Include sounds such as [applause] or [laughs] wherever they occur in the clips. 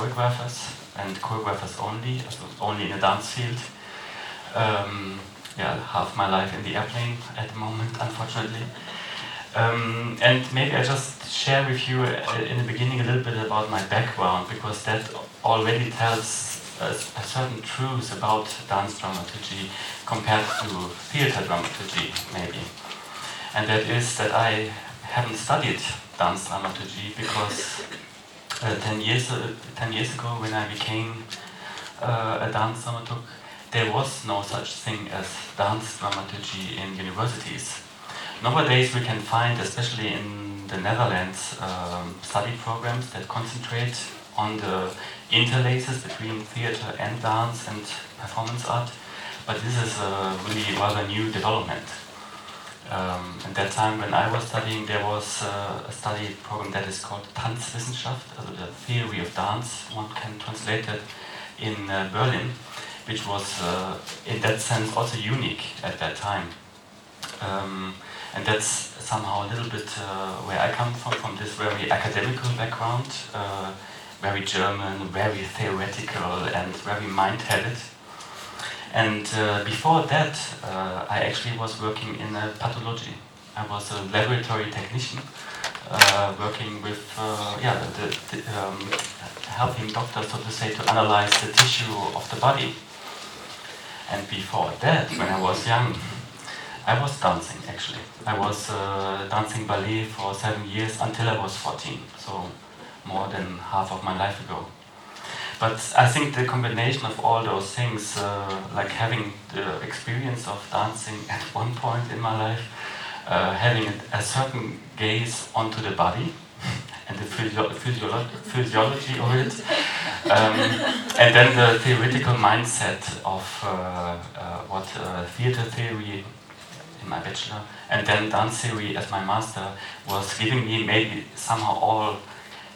choreographers and choreographers only, only in the dance field. Um, yeah, half my life in the airplane at the moment, unfortunately. Um, and maybe I just share with you uh, in the beginning a little bit about my background because that already tells a, a certain truth about dance dramaturgy compared to theater dramaturgy, maybe. And that is that I haven't studied dance dramaturgy because uh, 10, years, uh, 10 years ago when I became uh, a dance dramaturg, there was no such thing as dance dramaturgy in universities. Nowadays we can find, especially in the Netherlands, um, study programs that concentrate on the interlaces between theater and dance and performance art, but this is a really rather new development. Um, at that time when I was studying, there was uh, a study program that is called Tanzwissenschaft, also the theory of dance, one can translate it in uh, Berlin which was uh, in that sense also unique at that time. Um, and that's somehow a little bit uh, where I come from, from this very academical background, uh, very German, very theoretical, and very mind-headed. And uh, before that, uh, I actually was working in a pathology. I was a laboratory technician, uh, working with yeah, the, the, um, helping doctors, so to say, to analyze the tissue of the body. And before that, when I was young, I was dancing actually. I was uh, dancing ballet for seven years until I was 14, so more than half of my life ago. But I think the combination of all those things, uh, like having the experience of dancing at [laughs] one point in my life, uh, having a, certain gaze onto the body, [laughs] and the physio physio physiology of it. [laughs] Um, and then the theoretical mindset of uh, uh, what uh, theater theory in my bachelor, and then dance theory as my master was giving me maybe somehow all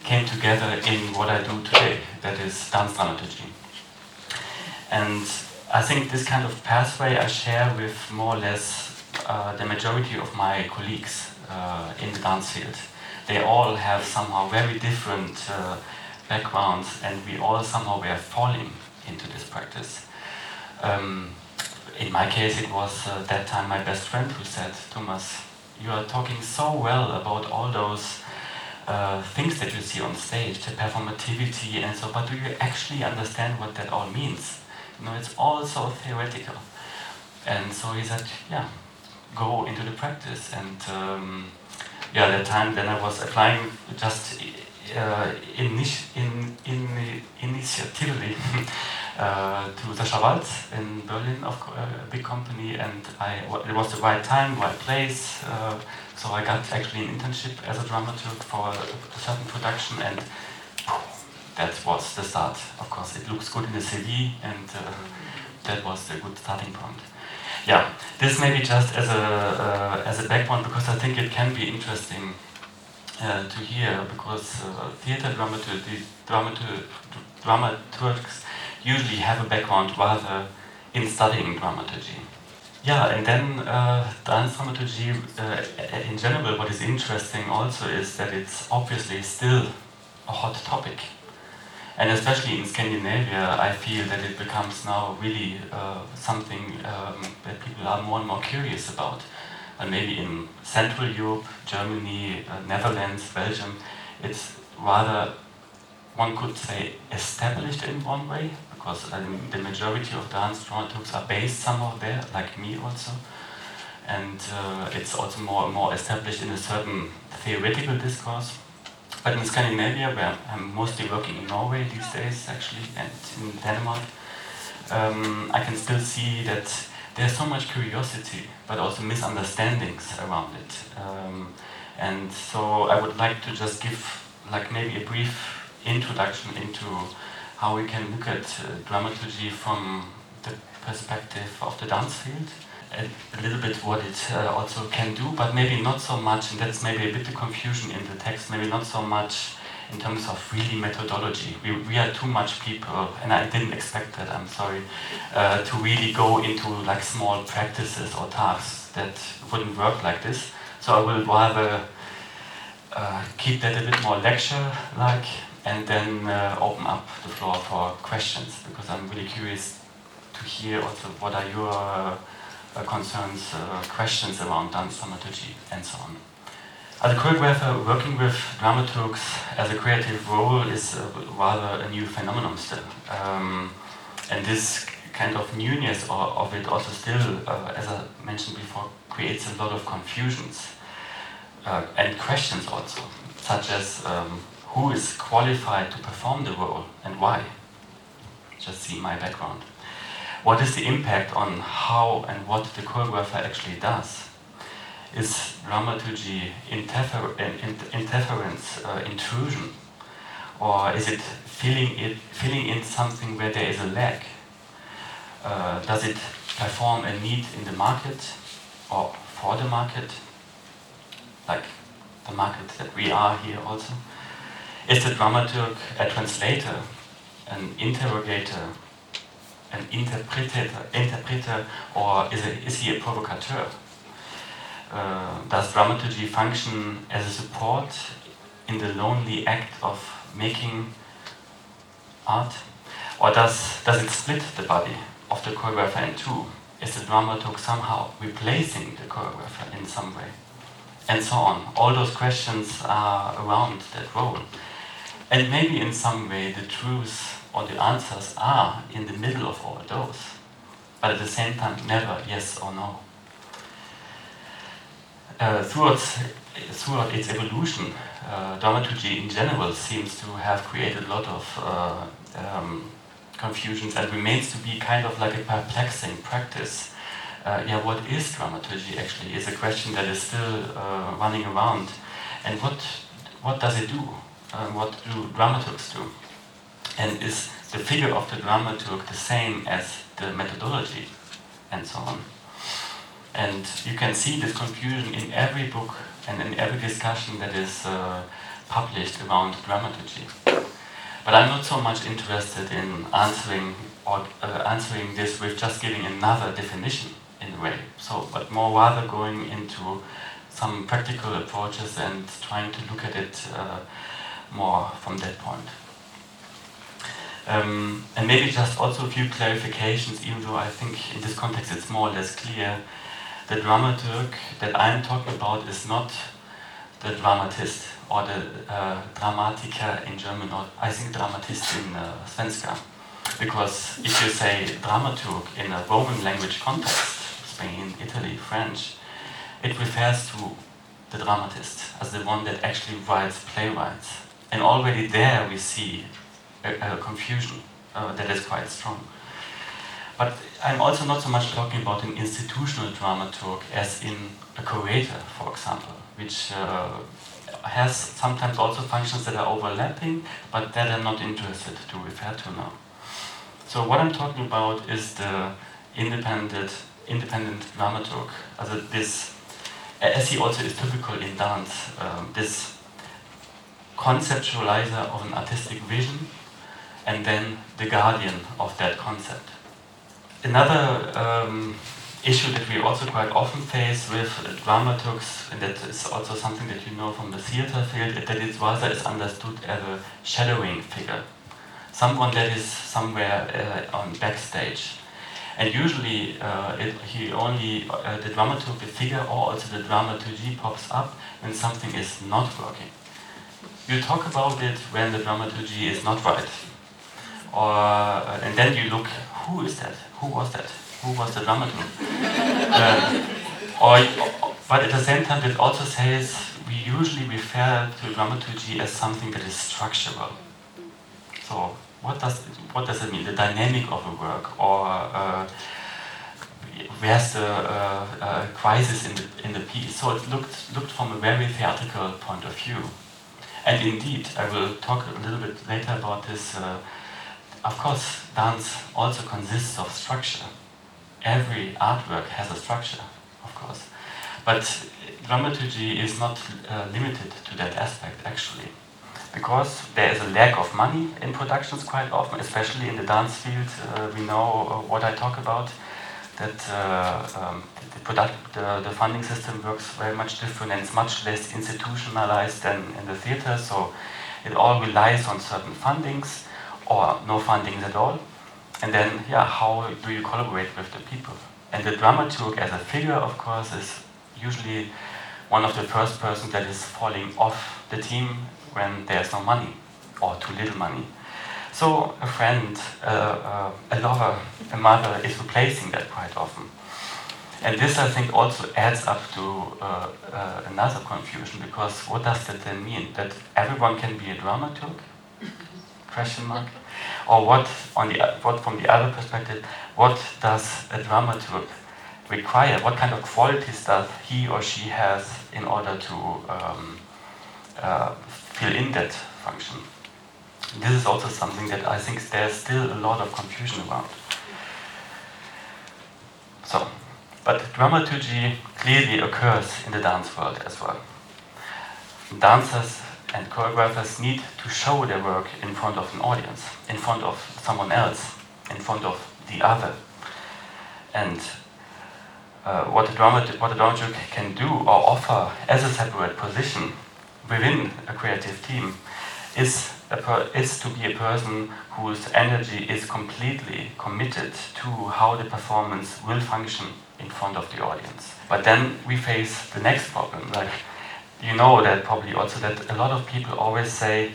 came together in what I do today, that is dance dramaturgy. And I think this kind of pathway I share with more or less uh, the majority of my colleagues uh, in the dance field they all have somehow very different uh, backgrounds and we all somehow were falling into this practice. Um, in my case it was uh, that time my best friend who said, Thomas, you are talking so well about all those uh, things that you see on stage, the performativity and so, but do you actually understand what that all means? You know, it's all so theoretical. And so he said, yeah, go into the practice and um, yeah, that time then I was applying just uh, in, in, in, initiatively [laughs] uh, to the Waltz in Berlin, of uh, a big company, and I, it was the right time, right place, uh, so I got actually an internship as a dramaturg for a certain production, and that was the start. Of course, it looks good in the CV, and uh, that was a good starting point yeah, this maybe just as a uh, as a background because I think it can be interesting uh, to hear because uh, theater dramaturgs, dramaturgs usually have a background rather in studying dramaturgy. Yeah, and then uh, dance dramaturgy uh, in general, what is interesting also is that it's obviously still a hot topic and especially in Scandinavia, I feel that it becomes now really uh, something um, that people are more and more curious about. And maybe in Central Europe, Germany, uh, Netherlands, Belgium, it's rather, one could say, established in one way, because um, the majority of dance dramaturgs are based somehow there, like me also. And uh, it's also more more established in a certain theoretical discourse but in Scandinavia, where I'm mostly working in Norway these days, actually, and in Denmark, um, I can still see that there's so much curiosity, but also misunderstandings around it. Um, and so I would like to just give, like, maybe a brief introduction into how we can look at uh, dramaturgy from the perspective of the dance field and a, little bit what it uh, also can do, but maybe not so much, and that's maybe a bit the confusion in the text, maybe not so much in terms of really methodology. We, we are too much people, and I didn't expect that, I'm sorry, uh, to really go into like small practices or tasks that wouldn't work like this. So I will rather uh, keep that a bit more lecture-like and then uh, open up the floor for questions because I'm really curious to hear also what are your uh, concerns, uh, questions around dance dramaturgy and so on. As a choreographer, working with dramaturgs as a creative role is rather a new phenomenon still. Um, and this kind of newness of it also still, uh, as I mentioned before, creates a lot of confusions uh, and questions also, such as um, who is qualified to perform the role and why. Just see my background. What is the impact on how and what the choreographer actually does? Is dramaturgy interfer interference, uh, intrusion? Or is it filling, it filling in something where there is a lack? Uh, does it perform a need in the market or for the market? Like the market that we are here also. Is the dramaturg a translator, an interrogator, an interpreter, interpreter or is, it, is he a provocateur? Uh, does dramaturgy function as a support in the lonely act of making art? Or does, does it split the body of the choreographer in two? Is the dramaturg somehow replacing the choreographer in some way? And so on. All those questions are around that role. And maybe in some way the truth or the answers are in the middle of all those, but at the same time never yes or no. Uh, throughout, throughout its evolution, uh, dramaturgy in general seems to have created a lot of uh, um, confusions and remains to be kind of like a perplexing practice. Uh, yeah, what is dramaturgy actually is a question that is still uh, running around. And what, what does it do? Uh, what do dramaturgs do? And is the figure of the dramaturg the same as the methodology? And so on. And you can see this confusion in every book and in every discussion that is uh, published around dramaturgy. But I'm not so much interested in answering or uh, answering this with just giving another definition in a way. So, but more rather going into some practical approaches and trying to look at it uh, more from that point. Um, and maybe just also a few clarifications, even though I think in this context it's more or less clear. The dramaturg that I'm talking about is not the dramatist or the uh, Dramatiker in German, or I think Dramatist in uh, Svenska. Because if you say dramaturg in a Roman language context, Spain, Italy, French, it refers to the dramatist as the one that actually writes playwrights. And already there we see a, a confusion uh, that is quite strong. But I'm also not so much talking about an institutional dramaturg as in a curator, for example, which uh, has sometimes also functions that are overlapping, but that I'm not interested to refer to now. So what I'm talking about is the independent, independent dramaturg, also this, as he also is typical in dance, um, this conceptualizer of an artistic vision and then the guardian of that concept. Another um, issue that we also quite often face with dramaturgs, and that is also something that you know from the theater field, that it rather is understood as a shadowing figure. Someone that is somewhere uh, on backstage. And usually uh, it, he only, uh, the dramaturg, the figure, or also the dramaturgy pops up when something is not working. You talk about it when the dramaturgy is not right or uh, and then you look, who is that? Who was that? Who was the dramaturg? [laughs] uh, or, but at the same time, it also says we usually refer to dramaturgy as something that is structural. So what does what does it mean? The dynamic of a work, or uh, where's the uh, uh, crisis in the in the piece? So it looked looked from a very theatrical point of view. And indeed, I will talk a little bit later about this uh, of course, dance also consists of structure. Every artwork has a structure, of course. But dramaturgy is not uh, limited to that aspect, actually. Because there is a lack of money in productions quite often, especially in the dance field. Uh, we know uh, what I talk about. That uh, um, the, product, the, the, funding system works very much different and it's much less institutionalized than in the theater. So it all relies on certain fundings or no fundings at all. And then, yeah, how do you collaborate with the people? And the dramaturg as a figure, of course, is usually one of the first persons that is falling off the team when there's no money or too little money. So a friend, uh, uh, a lover, a mother is replacing that quite often. And this, I think, also adds up to uh, uh another confusion because what does that then mean? That everyone can be a dramaturg? Question mark. Or what, on the what from the other perspective, what does a dramaturg require? What kind of qualities does he or she has in order to um, uh, fill in that function? This is also something that I think there's still a lot of confusion around. So, but dramaturgy clearly occurs in the dance world as well. Dancers and choreographers need to show their work in front of an audience, in front of someone else, in front of the other. And uh, what, a dramaturg, what a dramaturg can do or offer as a separate position within a creative team is is to be a person whose energy is completely committed to how the performance will function in front of the audience. But then we face the next problem. Like you know that probably also that a lot of people always say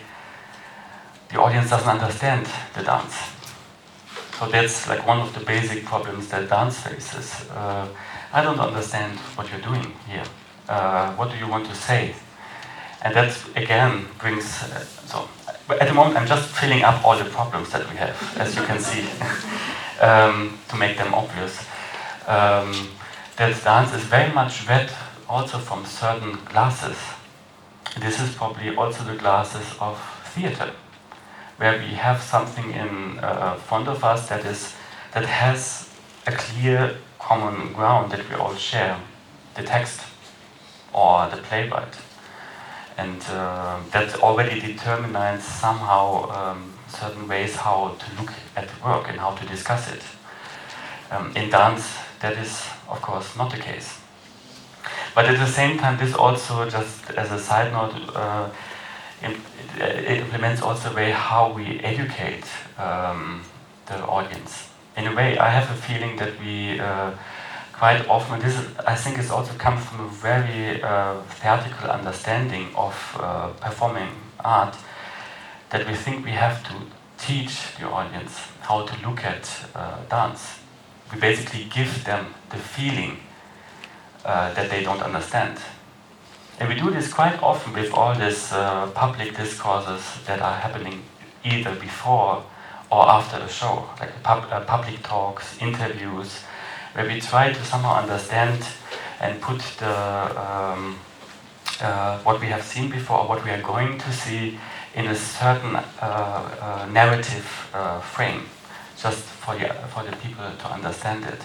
the audience doesn't understand the dance. So that's like one of the basic problems that dance faces. Uh, I don't understand what you're doing here. Uh, what do you want to say? And that again brings uh, so at the moment, I'm just filling up all the problems that we have, as you can see, [laughs] um, to make them obvious. Um, that dance is very much read also from certain glasses. This is probably also the glasses of theater, where we have something in uh, front of us that is that has a clear common ground that we all share, the text or the playwright and uh, that already determines somehow um, certain ways how to look at work and how to discuss it. Um, in dance, that is, of course, not the case. But at the same time, this also, just as a side note, uh, it implements also the way how we educate um, the audience. In a way, I have a feeling that we uh, quite often, this is, I think it also comes from a very uh, theatrical understanding of uh, performing art, that we think we have to teach the audience how to look at uh, dance. We basically give them the feeling uh, that they don't understand. And we do this quite often with all these uh, public discourses that are happening either before or after a show, like pub uh, public talks, interviews, where we try to somehow understand and put the um, uh, what we have seen before, or what we are going to see, in a certain uh, uh, narrative uh, frame, just for the for the people to understand it.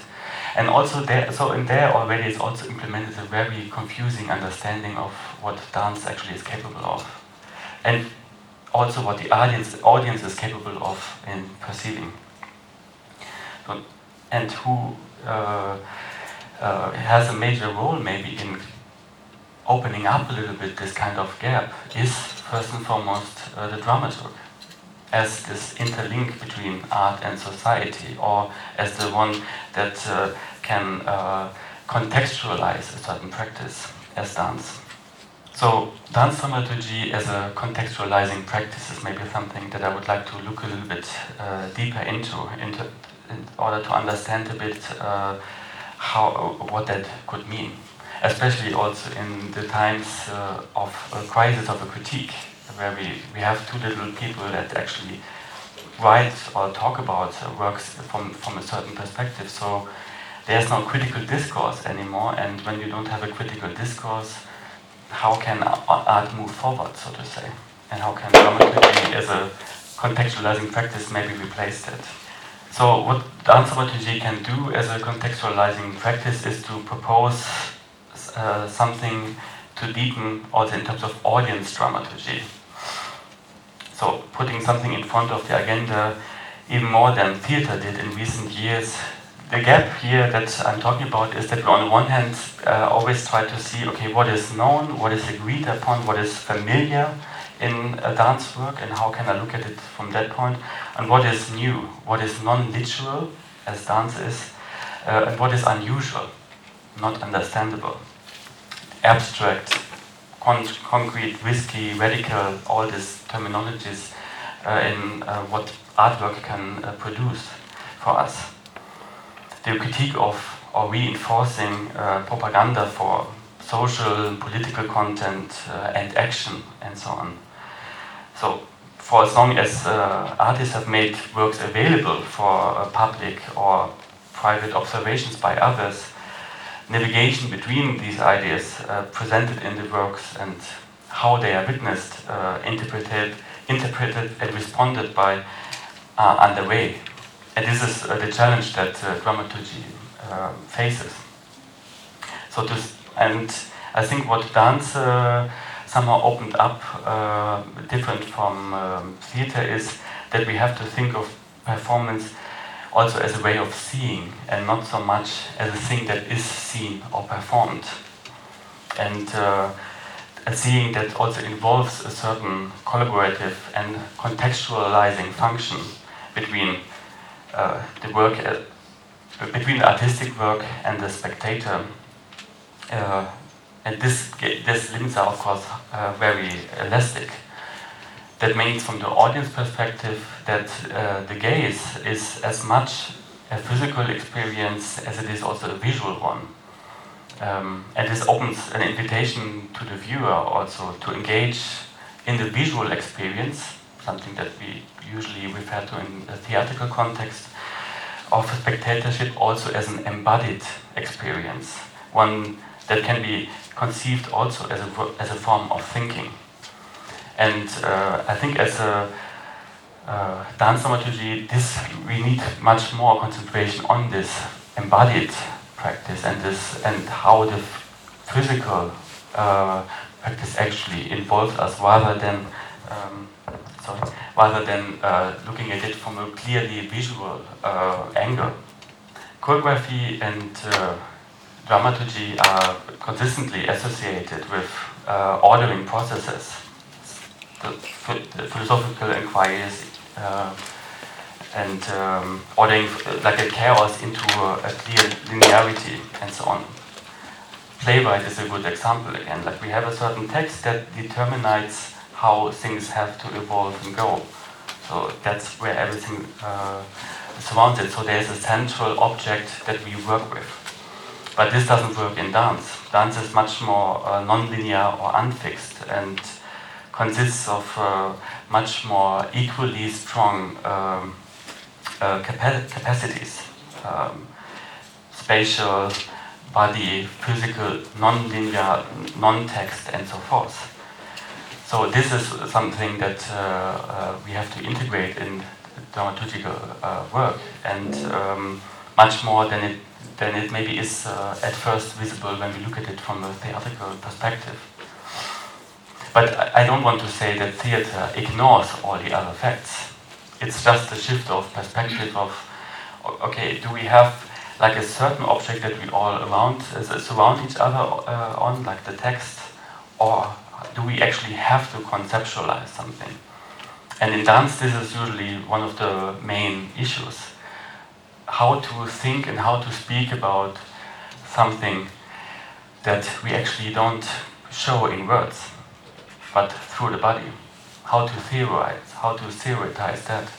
And also there, so in there already is also implemented a very confusing understanding of what dance actually is capable of, and also what the audience audience is capable of in perceiving. So, and who uh, uh, has a major role maybe in opening up a little bit this kind of gap is first and foremost uh, the dramaturg as this interlink between art and society or as the one that uh, can uh, contextualize a certain practice as dance. So dance dramaturgy as a contextualizing practice is maybe something that I would like to look a little bit uh, deeper into, into in order to understand a bit uh, how what that could mean, especially also in the times uh, of a crisis of a critique, where we, we have too little people that actually write or talk about works from, from a certain perspective. So there's no critical discourse anymore, and when you don't have a critical discourse, how can art move forward, so to say? And how can dramaturgy as a contextualizing practice maybe replace that? So what dance dramaturgy can do as a contextualizing practice is to propose uh, something to deepen also in terms of audience dramaturgy. So putting something in front of the agenda even more than theater did in recent years, the gap here that I'm talking about is that we, on the one hand, uh, always try to see, okay, what is known, what is agreed upon, what is familiar in a dance work, and how can I look at it from that point, and what is new, what is non-literal, as dance is, uh, and what is unusual, not understandable, abstract, con concrete, risky, radical, all these terminologies uh, in uh, what artwork can uh, produce for us. The critique of or reinforcing uh, propaganda for social political content and action and so on. So for as long as uh, artists have made works available for public or private observations by others, navigation between these ideas uh, presented in the works and how they are witnessed, uh, interpreted, interpreted and responded by are underway. And this is uh, the challenge that uh, dramaturgy uh, faces. So to, and I think what dance uh, somehow opened up uh, different from um, theater is that we have to think of performance also as a way of seeing and not so much as a thing that is seen or performed. And uh, seeing that also involves a certain collaborative and contextualizing function between uh, the work uh, between the artistic work and the spectator. Uh, and this, this limits are of course very elastic. That means from the audience perspective that the gaze is as much a physical experience as it is also a visual one. Um, and this opens an invitation to the viewer also to engage in the visual experience, something that we usually refer to in a theatrical context, of spectatorship also as an embodied experience, one that can be conceived also as a, as a form of thinking. And uh, I think as a uh, dance dramaturgy, this we need much more concentration on this embodied practice and this and how the physical uh, practice actually involves us rather than um, sorry, rather than uh, looking at it from a clearly visual uh, angle. Choreography and uh, dramaturgy are consistently associated with uh, ordering processes, the, the philosophical inquiries, uh, and um, ordering like a chaos into a, a clear linearity and so on playwright is a good example again. Like we have a certain text that determines how things have to evolve and go. So that's where everything uh, surrounds it. So there's a central object that we work with. But this doesn't work in dance. Dance is much more uh, non-linear or unfixed and consists of uh, much more equally strong um, uh, capa capacities. Um, spatial, body, physical, non-linear, non-text, and so forth. So this is something that uh, uh, we have to integrate in dramaturgical uh, work, and um, much more than it than it maybe is at first visible when we look at it from a theatrical perspective. But I don't want to say that theater ignores all the other facts. It's just a shift of perspective of, okay, do we have like a certain object that we all around uh, surround each other uh, on, like the text, or do we actually have to conceptualize something? And in dance, this is usually one of the main issues. How to think and how to speak about something that we actually don't show in words, but through the body. How to theorize, how to theorize that.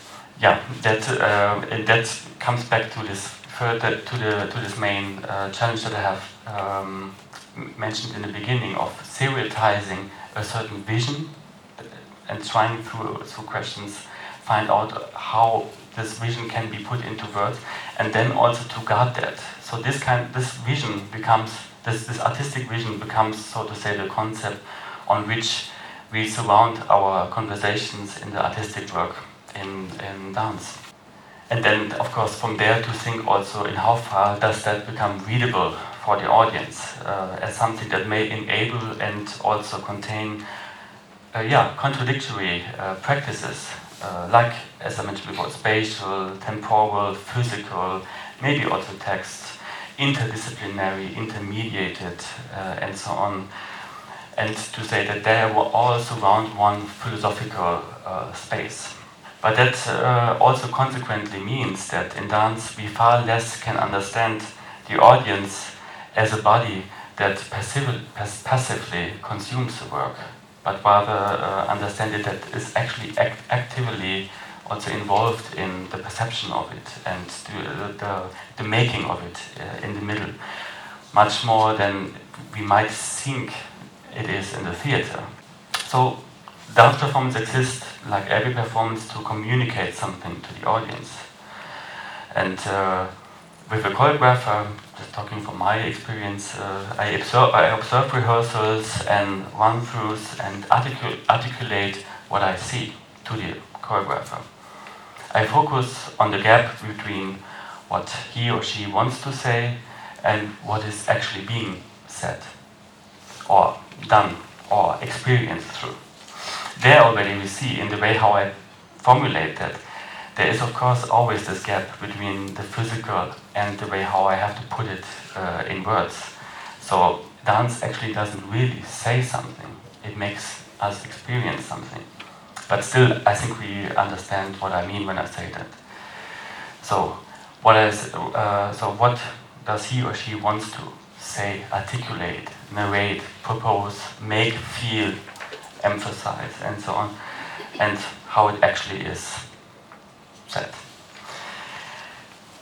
Yeah, that uh, that comes back to this further to the to this main uh, challenge that I have um, mentioned in the beginning of theorizing a certain vision and trying through, through questions find out how this vision can be put into words and then also to guard that. So this kind this vision becomes this, this artistic vision becomes so to say the concept on which we surround our conversations in the artistic work in, in dance. And then of course from there to think also in how far does that become readable for the audience uh, as something that may enable and also contain uh, yeah, contradictory uh, practices uh, like, as I mentioned before, spatial, temporal, physical, maybe also text, interdisciplinary, intermediated, uh, and so on. And to say that they were all surround one philosophical uh, space. But that uh, also consequently means that in dance we far less can understand the audience as a body that passively consumes the work, but rather uh, understand it that is actually act actively also involved in the perception of it and the, the, the making of it uh, in the middle, much more than we might think it is in the theater. So Dance performance exists, like every performance, to communicate something to the audience. And uh, with a choreographer, just talking from my experience, uh, I, observe, I observe rehearsals and run-throughs and articul articulate what I see to the choreographer. I focus on the gap between what he or she wants to say and what is actually being said or done or experienced through there already we see in the way how I formulate that, there is of course always this gap between the physical and the way how I have to put it uh, in words. So dance actually doesn't really say something, it makes us experience something. But still, I think we understand what I mean when I say that. So, what is, uh, so what does he or she wants to say, articulate, narrate, propose, make, feel, emphasize, and so on, and how it actually is.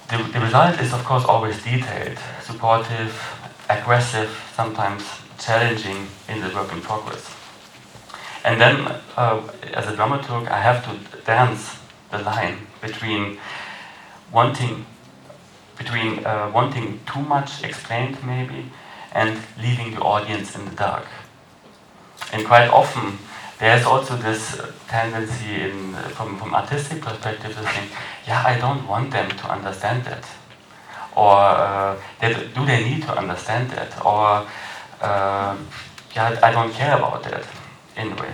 The, the result is, of course, always detailed, supportive, aggressive, sometimes challenging in the work in progress. And then, uh, as a dramaturg, I have to dance the line between wanting, between uh, wanting too much explained, maybe, and leaving the audience in the dark. And quite often, there's also this tendency in, from, from artistic perspective to think, yeah, I don't want them to understand that. Or uh, do they need to understand that? Or, uh, yeah, I don't care about that, anyway.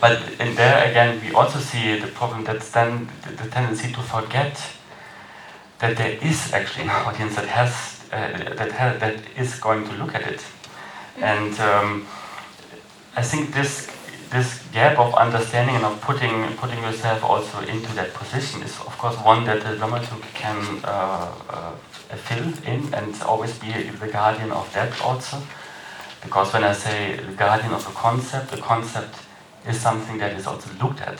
But in there again, we also see the problem that's then the, the tendency to forget that there is actually an audience that has uh, that has, that is going to look at it, and um, I think this this gap of understanding and of putting putting yourself also into that position is of course one that the dramaturg can uh, uh, fill in and always be the guardian of that also. Because when I say the guardian of a concept, the concept is something that is also looked at.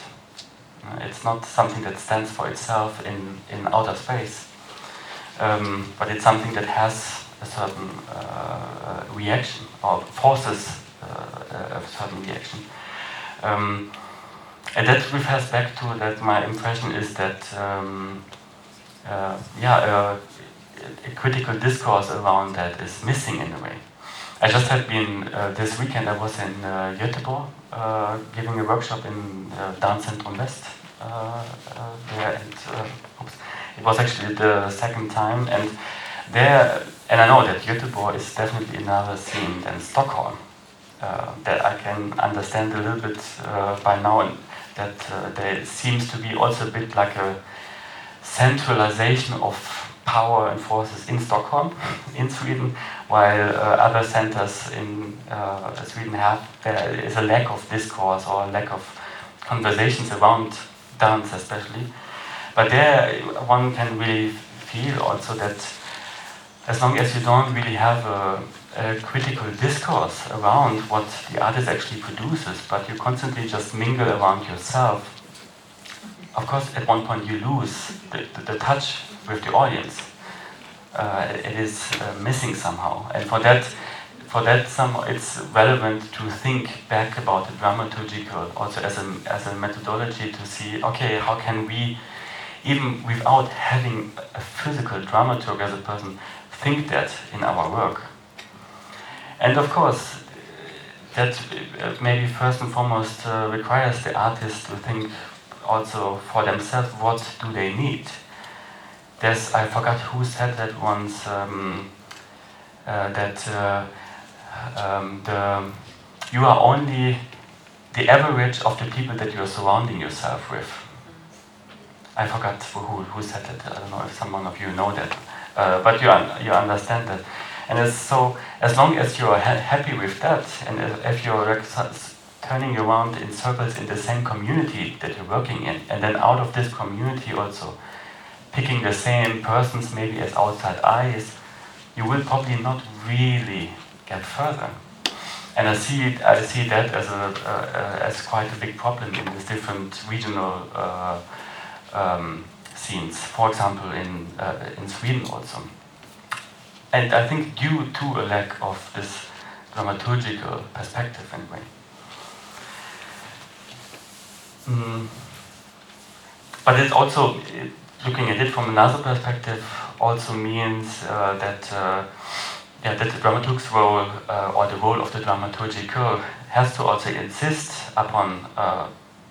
Uh, it's not something that stands for itself in, in outer space, um, but it's something that has a certain uh, reaction or forces uh, a certain reaction. Um, and that refers back to that my impression is that, um, uh, yeah, uh, a critical discourse around that is missing in a way. I just had been, uh, this weekend I was in uh, Göteborg uh, giving a workshop in uh, West there and oops, it was actually the second time and there, and I know that Göteborg is definitely another scene than Stockholm uh, that I can understand a little bit uh, by now, and that uh, there seems to be also a bit like a centralization of power and forces in Stockholm, [laughs] in Sweden, while uh, other centers in uh, Sweden have, there is a lack of discourse or a lack of conversations around dance especially. But there one can really feel also that as long as you don't really have a a critical discourse around what the artist actually produces, but you constantly just mingle around yourself, of course, at one point you lose the, the, the touch with the audience. Uh, it is uh, missing somehow, and for that, for that, some it's relevant to think back about the dramaturgical, also as a as a methodology to see, okay, how can we, even without having a physical dramaturg as a person, think that in our work and of course, that uh, maybe first and foremost uh, requires the artist to think also for themselves what do they need. There's, I forgot who said that once, um, uh, that uh, um, the, you are only the average of the people that you're surrounding yourself with. I forgot who, who said that, I don't know if someone of you know that, uh, but you un- you understand that. And so, as long as you are ha- happy with that, and if you're turning around in circles in the same community that you're working in, and then out of this community also picking the same persons maybe as outside eyes, you will probably not really get further. And I see it, I see that as a uh, as quite a big problem in these different regional uh, um, scenes. For example, in uh, in Sweden also. And I think due to a lack of this dramaturgical perspective anyway. Mm. But it's also, looking at it from another perspective, also means uh, that uh, yeah, that the dramaturg's role uh, or the role of the dramaturgical has to also insist upon uh,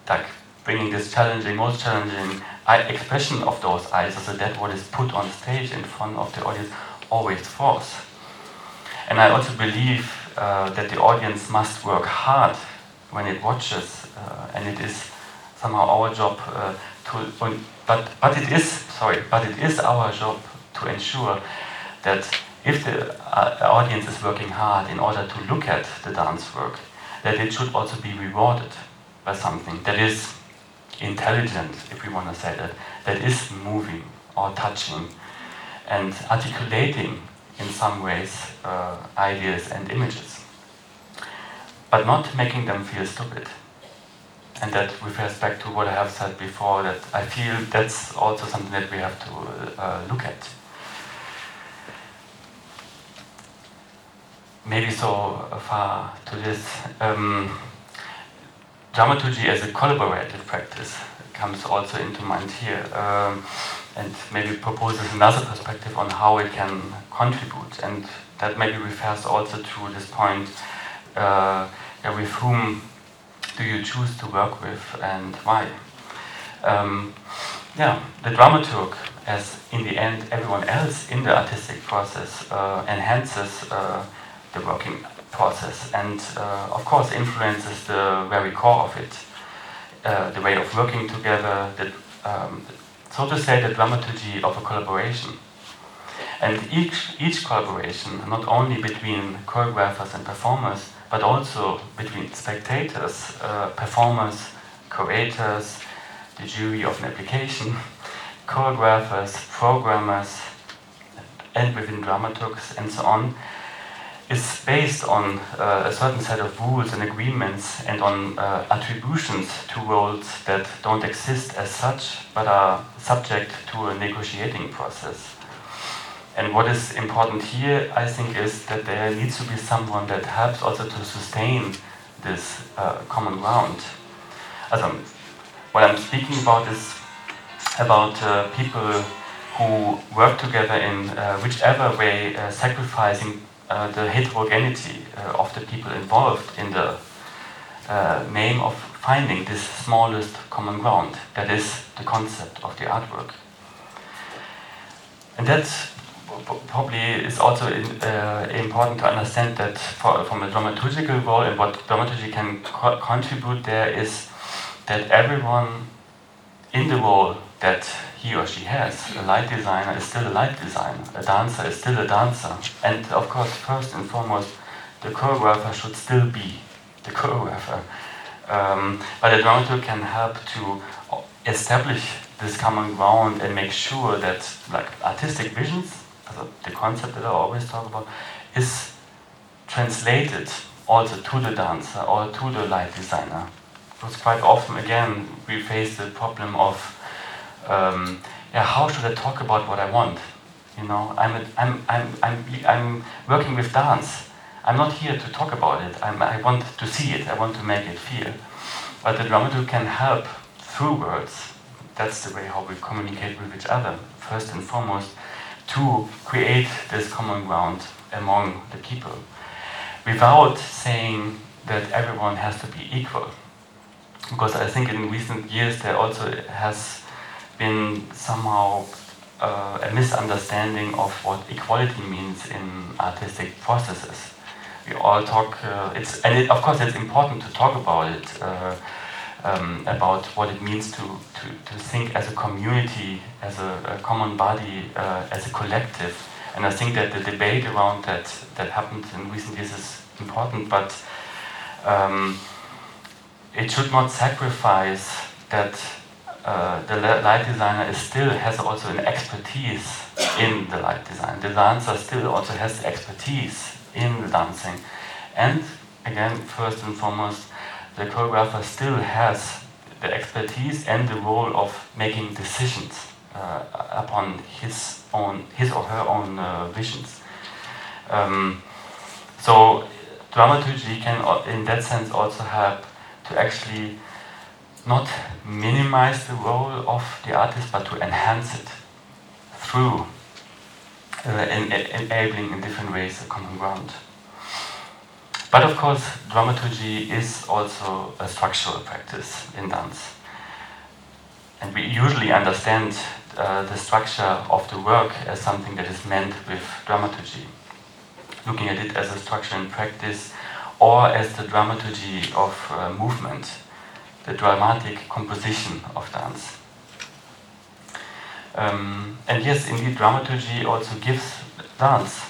like bringing this challenging, most challenging expression of those eyes, so that what is put on stage in front of the audience always false. And I also believe uh, that the audience must work hard when it watches, uh, and it is somehow our job uh, to, but, but it is, sorry, but it is our job to ensure that if the uh, audience is working hard in order to look at the dance work, that it should also be rewarded by something that is intelligent, if we want to say that, that is moving or touching and articulating in some ways uh, ideas and images, but not making them feel stupid. And that refers back to what I have said before, that I feel that's also something that we have to uh, look at. Maybe so far to this. Um, dramaturgy as a collaborative practice comes also into mind here. Um, and maybe proposes another perspective on how it can contribute. And that maybe refers also to this point uh, with whom do you choose to work with and why? Um, yeah, the dramaturg, as in the end everyone else in the artistic process, uh, enhances uh, the working process and, uh, of course, influences the very core of it. Uh, the way of working together, the, um, so to say, the dramaturgy of a collaboration. And each, each collaboration, not only between choreographers and performers, but also between spectators, uh, performers, curators, the jury of an application, [laughs] choreographers, programmers, and within dramaturgs, and so on, is based on uh, a certain set of rules and agreements and on uh, attributions to roles that don't exist as such but are subject to a negotiating process. And what is important here, I think, is that there needs to be someone that helps also to sustain this uh, common ground. Also, what I'm speaking about is about uh, people who work together in uh, whichever way, uh, sacrificing the heterogeneity uh, of the people involved in the uh, name of finding this smallest common ground. That is the concept of the artwork. And that probably is also in, uh, important to understand that for, from a dramaturgical role and what dramaturgy can co contribute there is that everyone in the role that he or she has. A light designer is still a light designer. A dancer is still a dancer. And of course, first and foremost, the choreographer should still be the choreographer. Um, but a dramaturg can help to establish this common ground and make sure that like artistic visions, the concept that I always talk about, is translated also to the dancer or to the light designer. Because quite often, again, we face the problem of um, yeah, how should I talk about what I want? You know, I'm, a, I'm, I'm, I'm, I'm working with dance. I'm not here to talk about it. I'm, I want to see it. I want to make it feel. But the dramaturg can help through words. That's the way how we communicate with each other, first and foremost, to create this common ground among the people without saying that everyone has to be equal. Because I think in recent years there also has been somehow uh, a misunderstanding of what equality means in artistic processes. we all talk. Uh, it's and it, of course it's important to talk about it, uh, um, about what it means to, to, to think as a community, as a, a common body, uh, as a collective. And I think that the debate around that that happened in recent years is important, but um, it should not sacrifice that uh, the light designer still has also an expertise in the light design. The dancer still also has expertise in the dancing. And again, first and foremost, the choreographer still has the expertise and the role of making decisions uh, upon his own, his or her own uh, visions. Um, so dramaturgy can, uh, in that sense, also help to actually not minimize the role of the artist, but to enhance it through uh, enabling in different ways a common ground. But of course, dramaturgy is also a structural practice in dance. And we usually understand uh, the structure of the work as something that is meant with dramaturgy. Looking at it as a structure in practice or as the dramaturgy of uh, movement, the dramatic composition of dance. Um, and yes, indeed, dramaturgy also gives dance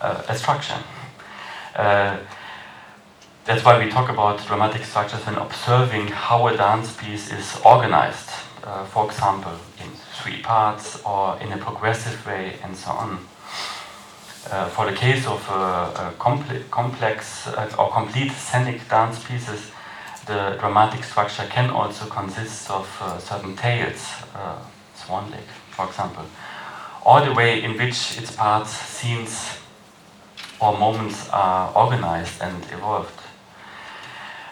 uh, a structure. Uh, that's why we talk about dramatic structures when observing how a dance piece is organized, uh, for example, in three parts or in a progressive way, and so on. Uh, for the case of uh, complex uh, or complete scenic dance pieces, the dramatic structure can also consist of certain tales Swan Lake, for example, or the way in which its parts, scenes, or moments are organized and evolved.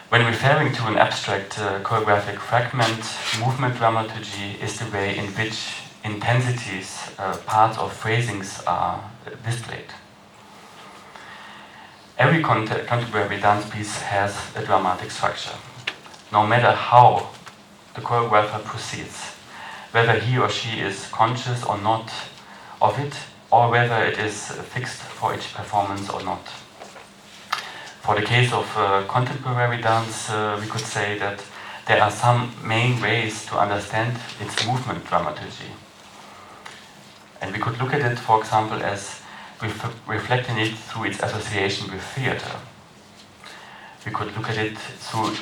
When referring to an abstract uh, choreographic fragment, movement dramaturgy is the way in which intensities, uh, parts, or phrasings are displayed. Every contemporary dance piece has a dramatic structure, no matter how the choreographer proceeds whether he or she is conscious or not of it, or whether it is fixed for each performance or not. For the case of uh, contemporary dance, uh, we could say that there are some main ways to understand its movement dramaturgy. And we could look at it, for example, as ref reflecting it through its association with theater. We could look at it through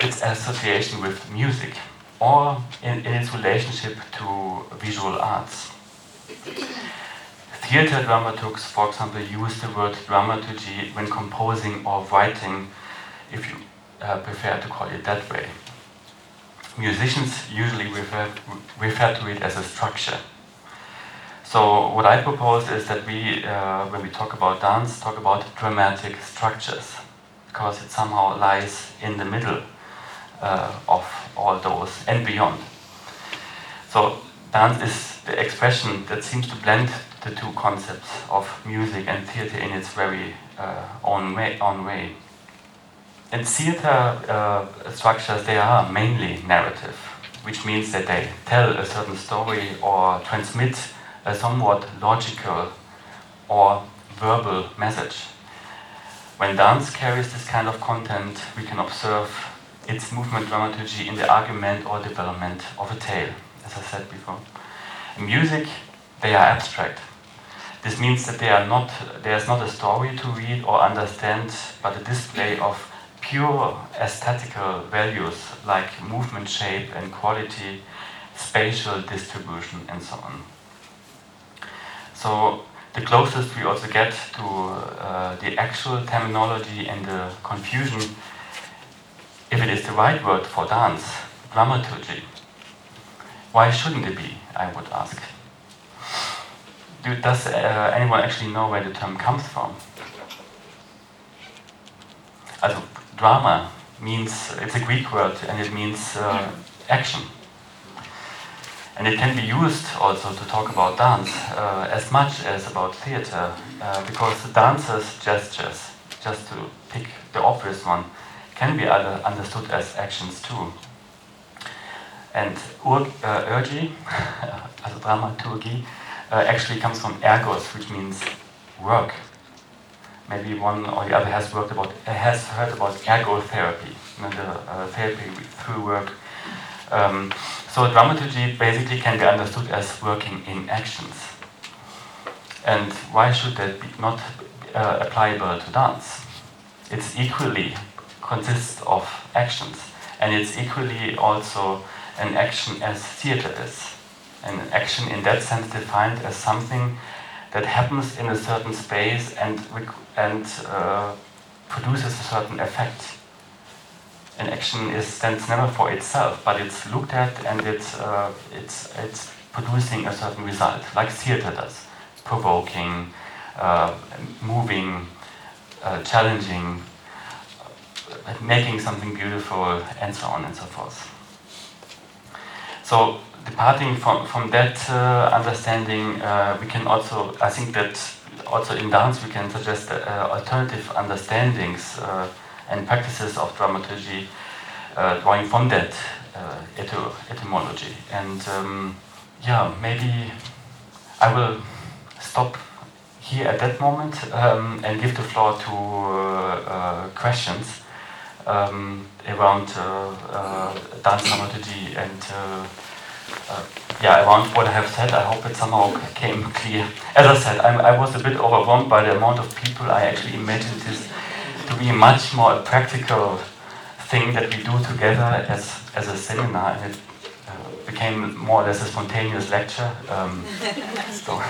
its association with music or in, in its relationship to visual arts. Theater dramaturgs, for example, use the word dramaturgy when composing or writing, if you uh, prefer to call it that way. Musicians usually refer, refer to it as a structure. So what I propose is that we, uh, when we talk about dance, talk about dramatic structures, because it somehow lies in the middle of all those and beyond. So dance is the expression that seems to blend the two concepts of music and theater in its very uh, own way. Own way. And theater uh, structures, they are mainly narrative, which means that they tell a certain story or transmit a somewhat logical or verbal message. When dance carries this kind of content, we can observe its movement dramaturgy in the argument or development of a tale, as I said before. In music, they are abstract. This means that they are not, there's not a story to read or understand, but a display of pure aesthetical values like movement shape and quality, spatial distribution, and so on. So the closest we also get to uh, the actual terminology and the confusion if it is the right word for dance, dramaturgy, why shouldn't it be, I would ask? Do, does uh, anyone actually know where the term comes from? Also, drama means, it's a Greek word and it means uh, action. And it can be used also to talk about dance uh, as much as about theater, uh, because dancer's gestures, just to pick the obvious one, can be understood as actions too. And ur, uh, urgi, [laughs] also dramaturgy, uh, actually comes from ergos, which means work. maybe one or the other has worked about has heard about ergotherapy, you know, the uh, therapy through work. Um, so dramaturgy basically can be understood as working in actions. And why should that be not uh, applicable to dance? It's equally consists of actions, and it's equally also an action as theater is. An action in that sense defined as something that happens in a certain space and, and uh, produces a certain effect. An action is, stands never for itself, but it's looked at and it's, uh, it's, it's producing a certain result, like theater does. Provoking, uh, moving, uh, challenging, uh, making something beautiful, and so on and so forth. So departing from, from that uh, understanding, uh, we can also, I think that also in dance we can suggest uh, alternative understandings uh, and practices of dramaturgy uh, drawing from that uh, ety etymology. And um, yeah, maybe I will stop here at that moment um, and give the floor to questions um, around dance dramaturgy and uh, yeah, around what I have said, I hope it somehow came [laughs] clear. As I said, I'm, i was a bit overwhelmed by the amount of people. I actually imagined this to be much more a practical thing that we do together as, as a seminar, and it uh, became more or less a spontaneous lecture. Um, [laughs] so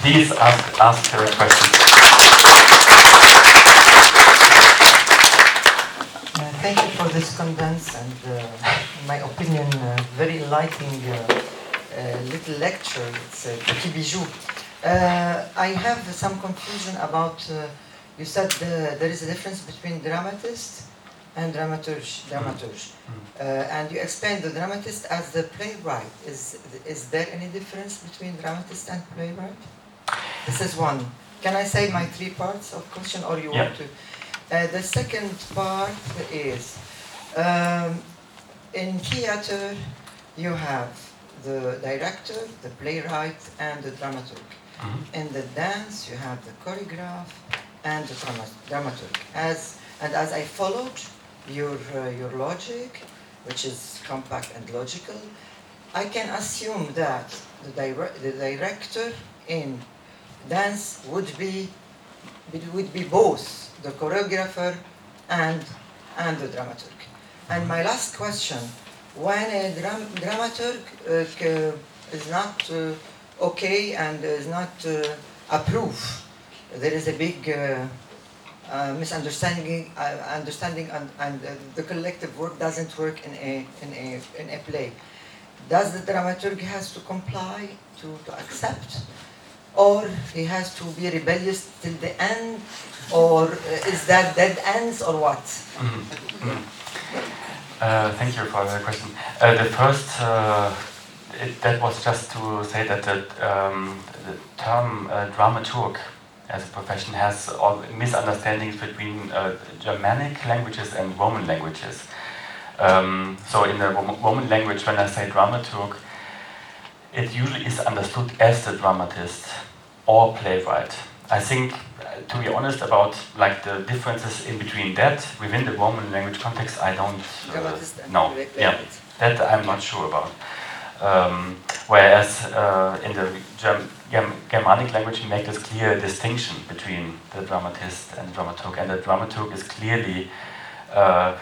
please ask, ask uh, questions. Thank you for this condense and, uh, in my opinion, uh, very enlightening little lecture. It's a petit bijou. I have some confusion about, you said the, there is a difference between dramatist and dramaturge, dramaturge. Mm. Uh, and you explained the dramatist as the playwright. Is, is there any difference between dramatist and playwright? This is one. Can I say my three parts of question or you yeah. want to? Uh, the second part is, um, in theater, you have the director, the playwright, and the dramaturg. Mm -hmm. In the dance, you have the choreograph and the dramaturg. As, and as I followed your, uh, your logic, which is compact and logical, I can assume that the, dire the director in dance would be, would be both the choreographer and, and the dramaturg. And my last question, when a dram dramaturg uh, is not uh, okay and is not uh, approved, there is a big uh, uh, misunderstanding uh, understanding and, and the collective work doesn't work in a, in, a, in a play. Does the dramaturg has to comply, to, to accept or he has to be rebellious till the end, or is that dead ends, or what? Mm -hmm. uh, thank you for the question. Uh, the first, uh, it, that was just to say that the, um, the term uh, dramaturg as a profession has misunderstandings between uh, Germanic languages and Roman languages. Um, so in the Roman language, when I say dramaturg, it usually is understood as the dramatist or playwright. I think, uh, to be honest, about like the differences in between that within the Roman language context, I don't uh, know. Yeah, that I'm not sure about. Um, whereas uh, in the Germ Germanic language, we make this clear distinction between the dramatist and the dramaturg, and the dramaturg is clearly, uh,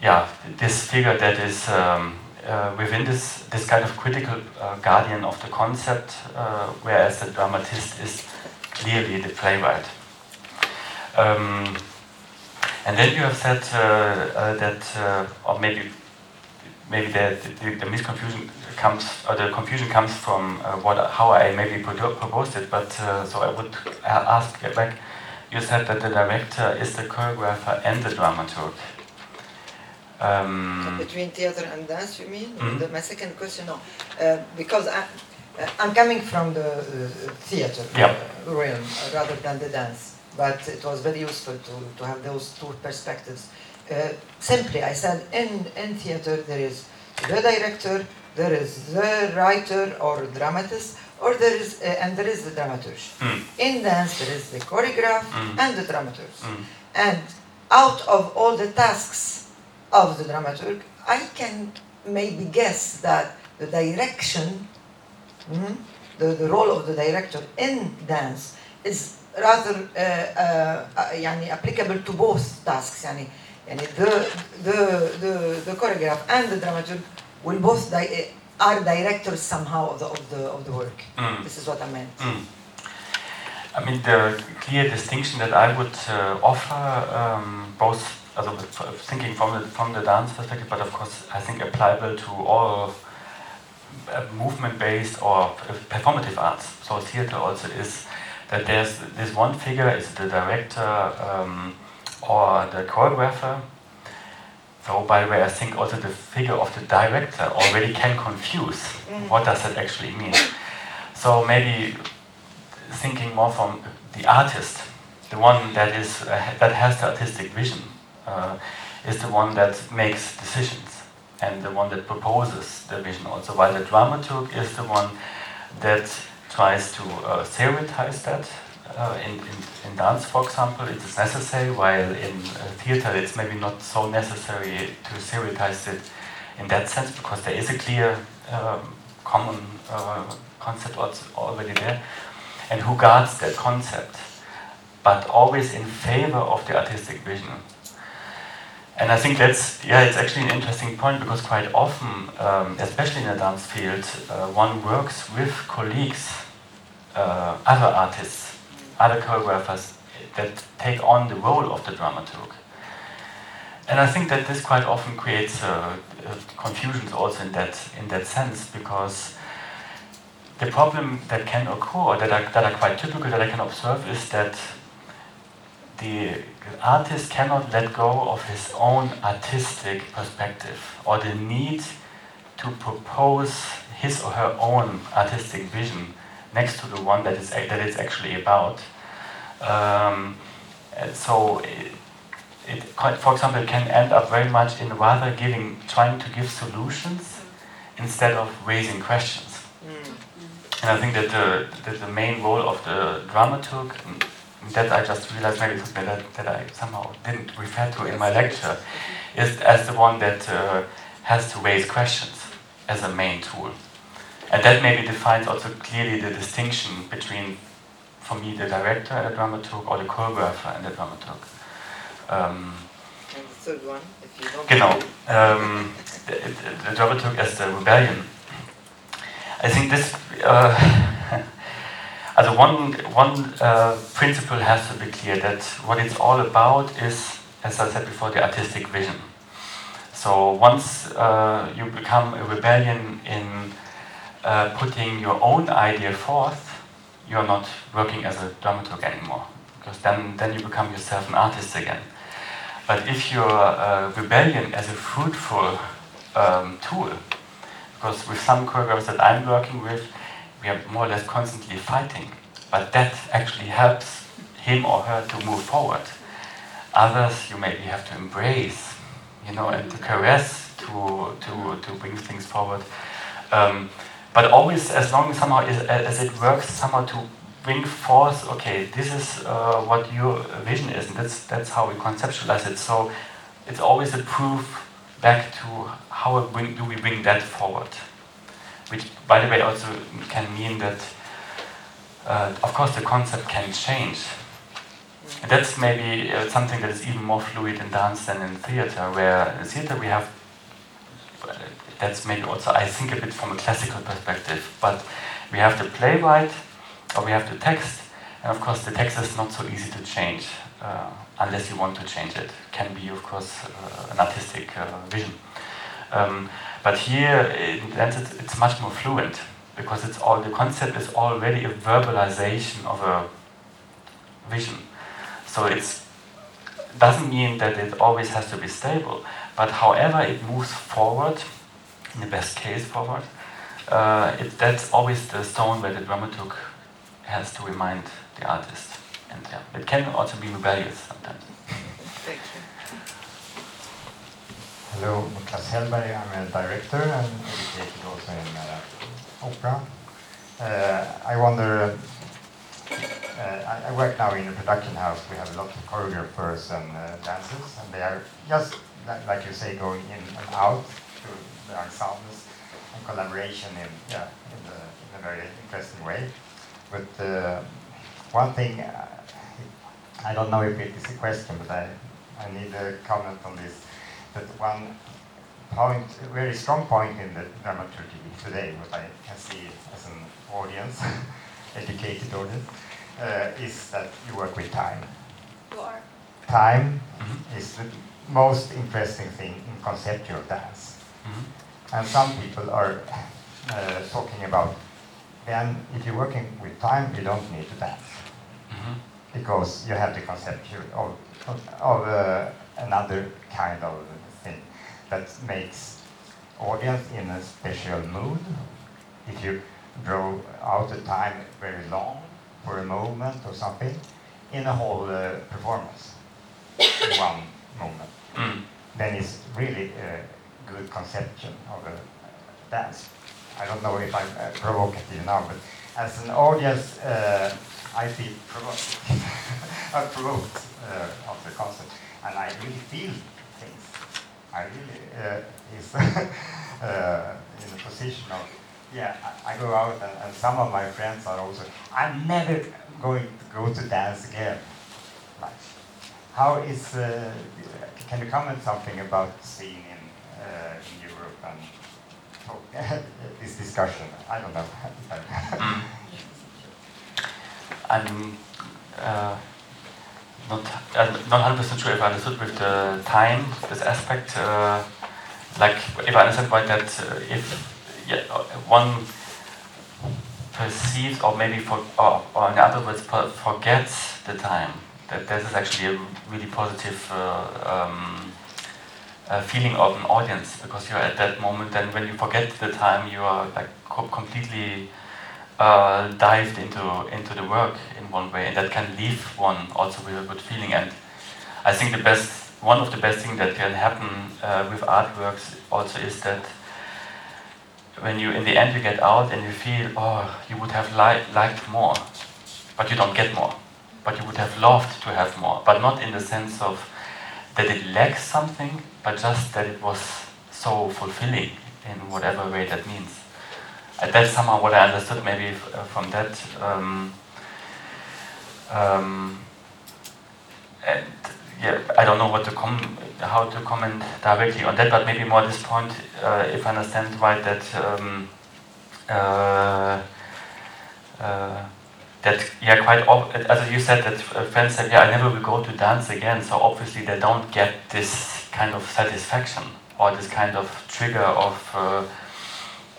yeah, this figure that is um, uh, within this, this kind of critical uh, guardian of the concept, uh, whereas the dramatist is clearly the playwright. Um, and then you have said uh, uh, that, uh, or maybe maybe the, the, the, misconfusion comes, or the confusion comes from what how I maybe proposed it. But so I would ask back. You said that the director is the choreographer and the dramaturg. Um, Between theater and dance, you mean? Mm -hmm. the, my second question, no. Uh, because I, I'm coming from the uh, theater yep. realm rather than the dance, but it was very useful to, to have those two perspectives. Uh, simply, I said in, in theater there is the director, there is the writer or dramatist, or there is, uh, and there is the dramaturge. Mm. In dance, there is the choreograph Mm. and the dramaturge. Mm. And out of all the tasks of the dramaturg, I can maybe guess that the direction, mhm, the, the role of the director in dance is rather uh, uh, uh, يعني applicable to both tasks. يعني, يعني the, the, the, the choreograph and the dramaturg will both di- are directors somehow of the, of the, of the work. Mm. This is what I meant. Mm. I mean, the clear distinction that I would uh, offer, um, both also thinking from the, from the dance perspective, but of course, I think applicable to all uh, movement-based or performative arts, so theater also is that there's this one figure is the director um, or the choreographer. So, by the way, I think also the figure of the director already can confuse. What does that actually mean? So maybe thinking more from the artist, the one that is uh, that has the artistic vision, uh, is the one that makes decisions and the one that proposes the vision. Also, while the dramaturg is the one that tries to uh, theorize that. Uh, in, in, in dance, for example, it is necessary, while in uh, theater it's maybe not so necessary to theorize it in that sense because there is a clear um, common uh, concept already there, and who guards that concept, but always in favor of the artistic vision. And I think that's yeah, it's actually an interesting point because quite often, um, especially in the dance field, uh, one works with colleagues, uh, other artists, other choreographers that take on the role of the dramaturg. And I think that this quite often creates uh, uh, confusions also in that in that sense because the problem that can occur that are, that are quite typical that I can observe is that the artist cannot let go of his own artistic perspective or the need to propose his or her own artistic vision next to the one that is that it's actually about. Um, so it, it for example, can end up very much in rather giving, trying to give solutions instead of raising questions. And I think that the, that the main role of the dramaturg, that I just realized maybe that, that I somehow didn't refer to in my lecture, is as the one that uh, has to raise questions as a main tool. And that maybe defines also clearly the distinction between, for me, the director and the dramaturg, or the choreographer and the dramaturg. Um, And the third one, if you don't Genau. Um, the, the, the dramaturg as the rebellion. I think this, uh, [laughs] also one, one uh, principle has to be clear that what it's all about is, as I said before, the artistic vision. So once uh, you become a rebellion in uh, putting your own idea forth, you're not working as a dramaturg anymore, because then, then you become yourself an artist again. But if your uh, rebellion as a fruitful um, tool, because with some choreographers that I'm working with, are more or less constantly fighting, but that actually helps him or her to move forward. Others you maybe have to embrace, you know, and to caress to to to bring things forward. Um, but always, as long as somehow is, as it works, somehow to bring forth. Okay, this is uh, what your vision is, and that's that's how we conceptualize it. So it's always a proof back to how bring, do we bring that forward, which, by the way, also can mean that, uh, of course, the concept can change. And that's maybe uh, something that is even more fluid in dance than in theater, where in theater we have, uh, that's maybe also, I think, a bit from a classical perspective, but we have the playwright, or we have the text, and of course the text is not so easy to change uh, unless you want to change it. Can be, of course, uh, an artistic uh, vision. Um, but here, in dance, it's, it's much more fluent because it's all the concept is already a verbalization of a vision. So it doesn't mean that it always has to be stable, but however it moves forward, in the best case forward, uh, it, that's always the stone where the dramaturg has to remind the artist. And yeah, it can also be rebellious sometimes. Thank you. Hello, Niklas Hellberg. I'm a director and educated also in uh, opera. uh, I wonder. Uh, I, I, work now in a production house. We have a lot of choreographers and uh, dancers, and they are just like you say, going in and out to the ensembles and collaboration in yeah in, the, in a very interesting way. But uh, one thing, I don't know if it is a question, but I I need a comment on this. That one point, a very strong point in the dramaturgy today, what I can see as an audience, [laughs] educated audience, uh, is that you work with time. You are. Time mm -hmm. is the most interesting thing in conceptual dance. Mm -hmm. And some people are uh, talking about then if you're working with time, you don't need to dance. Mm -hmm. Because you have the conceptual of, of, of uh, another kind of thing that makes audience in a special mood. If you draw out the time very long for a moment or something, in a whole uh, performance, in [coughs] one moment, mm. then it's really a good conception of a dance. I don't know if I'm uh, provocative now, but as an audience, uh, I feel provoked, [laughs] provoked uh, of the concept, and I really feel I really uh, is [laughs] uh, in a position of, yeah, I, I go out and, and, some of my friends are also, I'm never going to go to dance again. Like, how is, uh, can you comment something about seeing in, uh, in Europe and oh, [laughs] this discussion? I don't know. [laughs] mm. I'm uh, not not 100% sure if I understood with the time, this aspect. Uh, like if I understand right, that uh, if yeah, one perceives or maybe for or, or in other words forgets the time, that this is actually a really positive uh, um, feeling of an audience because you're at that moment. And when you forget the time, you are like co completely uh, dived into into the work in one way, and that can leave one also with a good feeling. And I think the best one of the best things that can happen uh, with artworks also is that when you in the end you get out and you feel oh you would have li liked more but you don't get more but you would have loved to have more but not in the sense of that it lacks something but just that it was so fulfilling in whatever way that means that's somehow what I understood maybe uh, from that um, um, and yeah, I don't know what to com how to comment directly on that, but maybe more this point, uh, if I understand right, that um, uh, uh, that yeah, quite as you said that uh, friends said, yeah, I never will go to dance again. So obviously they don't get this kind of satisfaction or this kind of trigger of uh,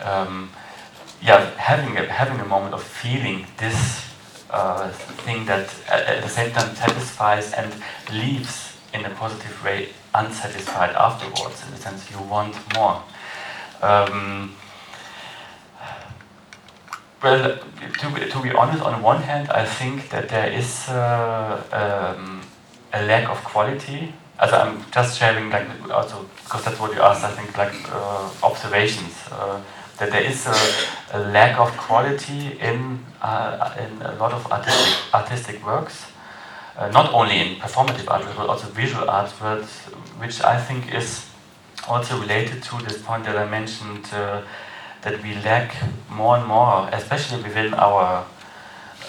um, yeah, having a, having a moment of feeling this uh, thing that at the same time satisfies and leaves in a positive way unsatisfied afterwards. In the sense, you want more. Um, well, to be, to be honest, on one hand, I think that there is uh, um, a lack of quality. As I'm just sharing, like, also because that's what you asked. I think, like uh, observations. That there is a, a lack of quality in, uh, in a lot of artistic, artistic works, uh, not only in performative art, but also visual art, but, which I think is also related to this point that I mentioned, uh, that we lack more and more, especially within our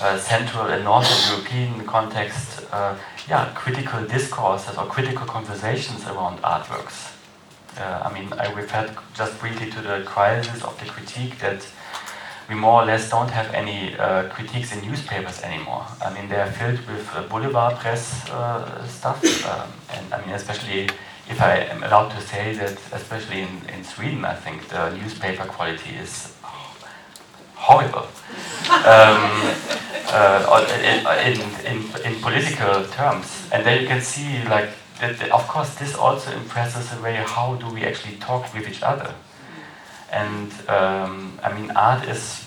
uh, Central and Northern European context, uh, yeah, critical discourses or critical conversations around artworks. Uh, I mean, I referred just briefly to the crisis of the critique that we more or less don't have any uh, critiques in newspapers anymore. I mean, they are filled with uh, boulevard press uh, stuff, um, and I mean, especially if I am allowed to say that, especially in, in Sweden, I think the newspaper quality is horrible. um, uh, in, in, in political terms, and then you can see like that, of course, this also impresses a way how do we actually talk with each other. And um, I mean, art is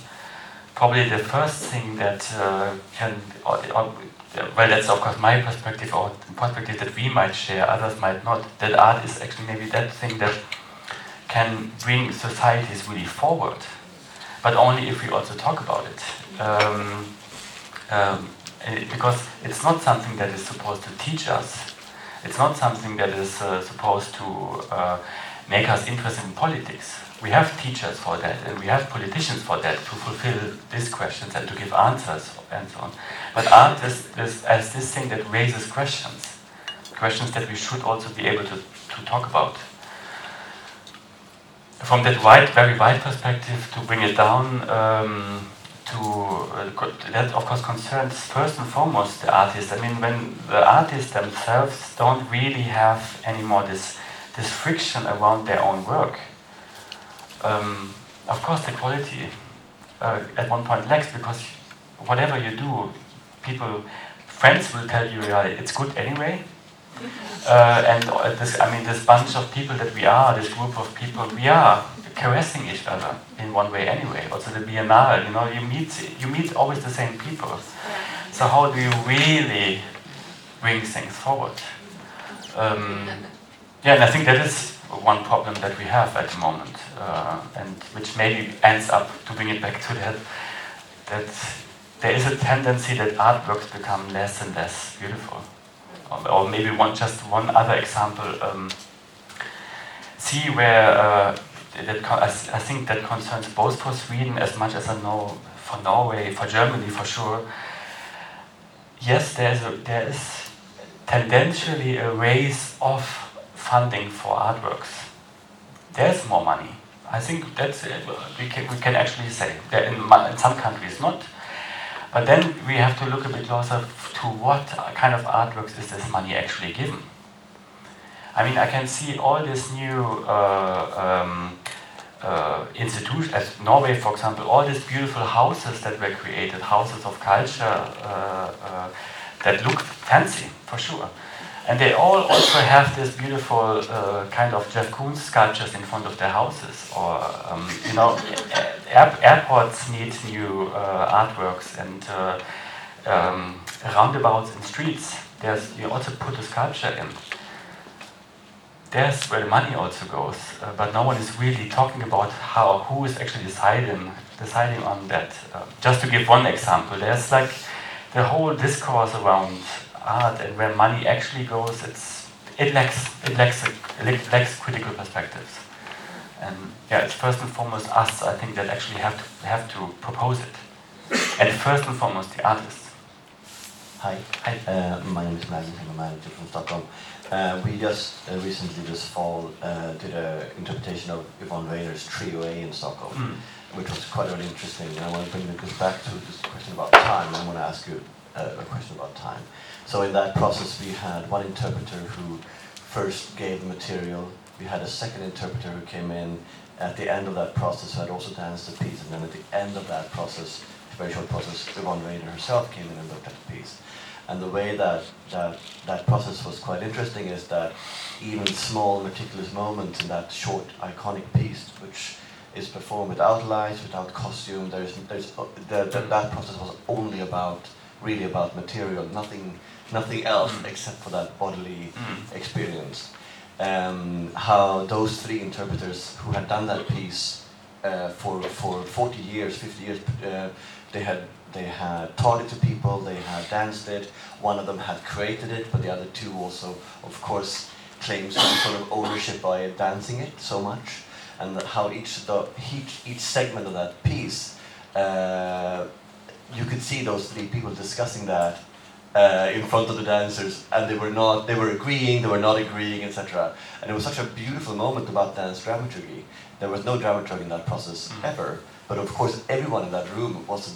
probably the first thing that uh, can, or, or, well, that's of course my perspective or perspective that we might share, others might not. That art is actually maybe that thing that can bring societies really forward. but only if we also talk about it. Um, um, it because it's not something that is supposed to teach us. It's not something that is uh, supposed to uh, make us interested in politics. We have teachers for that, and we have politicians for that to fulfill these questions and to give answers and so on. But art is, is as this thing that raises questions, questions that we should also be able to, to talk about from that wide, very wide perspective, to bring it down um, to uh, that, of course, concerns first and foremost the artist. I mean, when the artists themselves don't really have anymore this this friction around their own work, um, of course, the quality uh, at one point lacks because whatever you do, people, friends will tell you, yeah, it's good anyway uh, and uh, this, I mean, this bunch of people that we are, this group of people, we are caressing each other in one way anyway. Also the Biennale, you know, you meet, you meet always the same people. So how do you really bring things forward? Um, yeah, and I think that is one problem that we have at the moment, uh, and which maybe ends up to bring it back to that that there is a tendency that artworks become less and less beautiful or maybe one just one other example. Um, see where uh, that I, think that concerns both for Sweden as much as I know for Norway, for Germany for sure. Yes, there is a, there is tendentially a raise of funding for artworks. There's more money. I think that's it. we can we can actually say that in, in some countries not but then we have to look a bit closer to what kind of artworks is this money actually given. I mean, I can see all these new uh, um, uh, institutions, as Norway, for example, all these beautiful houses that were created, houses of culture uh, uh that look fancy, for sure. And they all also have this beautiful uh, kind of Jeff Koons sculptures in front of their houses. Or, um, you know, [laughs] air airports need new uh, artworks and um, roundabouts and streets. There's, you also put a sculpture in. There's where the money also goes, uh, but no one is really talking about how who is actually deciding deciding on that. Uh, just to give one example, there's like the whole discourse around art and where money actually goes, it's it lacks it lacks it lacks critical perspectives. And yeah, it's first and foremost us, I think, that actually have to have to propose it. And first and foremost the artists. Hi. Hi. Uh, my name is Magnus. I'm a manager from Stockholm. Uh, we just uh, recently this fall uh, did an interpretation of Yvonne Rainer's Trio A in Stockholm, mm. which was quite really interesting. And I want to bring this back to this question about time. I want to ask you uh, a question about time. So in that process, we had one interpreter who first gave the material. We had a second interpreter who came in at the end of that process, who had also danced the piece. And then at the end of that process, a very short process, Yvonne Rainer herself came in and looked at the piece. And the way that, that that process was quite interesting is that even small, meticulous moments in that short, iconic piece, which is performed without lights, without costume, there's, there's, the, the, that process was only about, really about material, nothing nothing else mm. except for that bodily mm. experience. Um, how those three interpreters who had done that piece uh, for for 40 years, 50 years, uh, they had they had taught it to people, they had danced it. One of them had created it, but the other two also, of course, claimed some sort of ownership by dancing it so much, and how each the each each segment of that piece. Uh, you could see those three people discussing that uh, in front of the dancers, and they were not, they were agreeing, they were not agreeing, etc. And it was such a beautiful moment about dance dramaturgy. There was no dramaturgy in that process mm. ever, but of course everyone in that room was,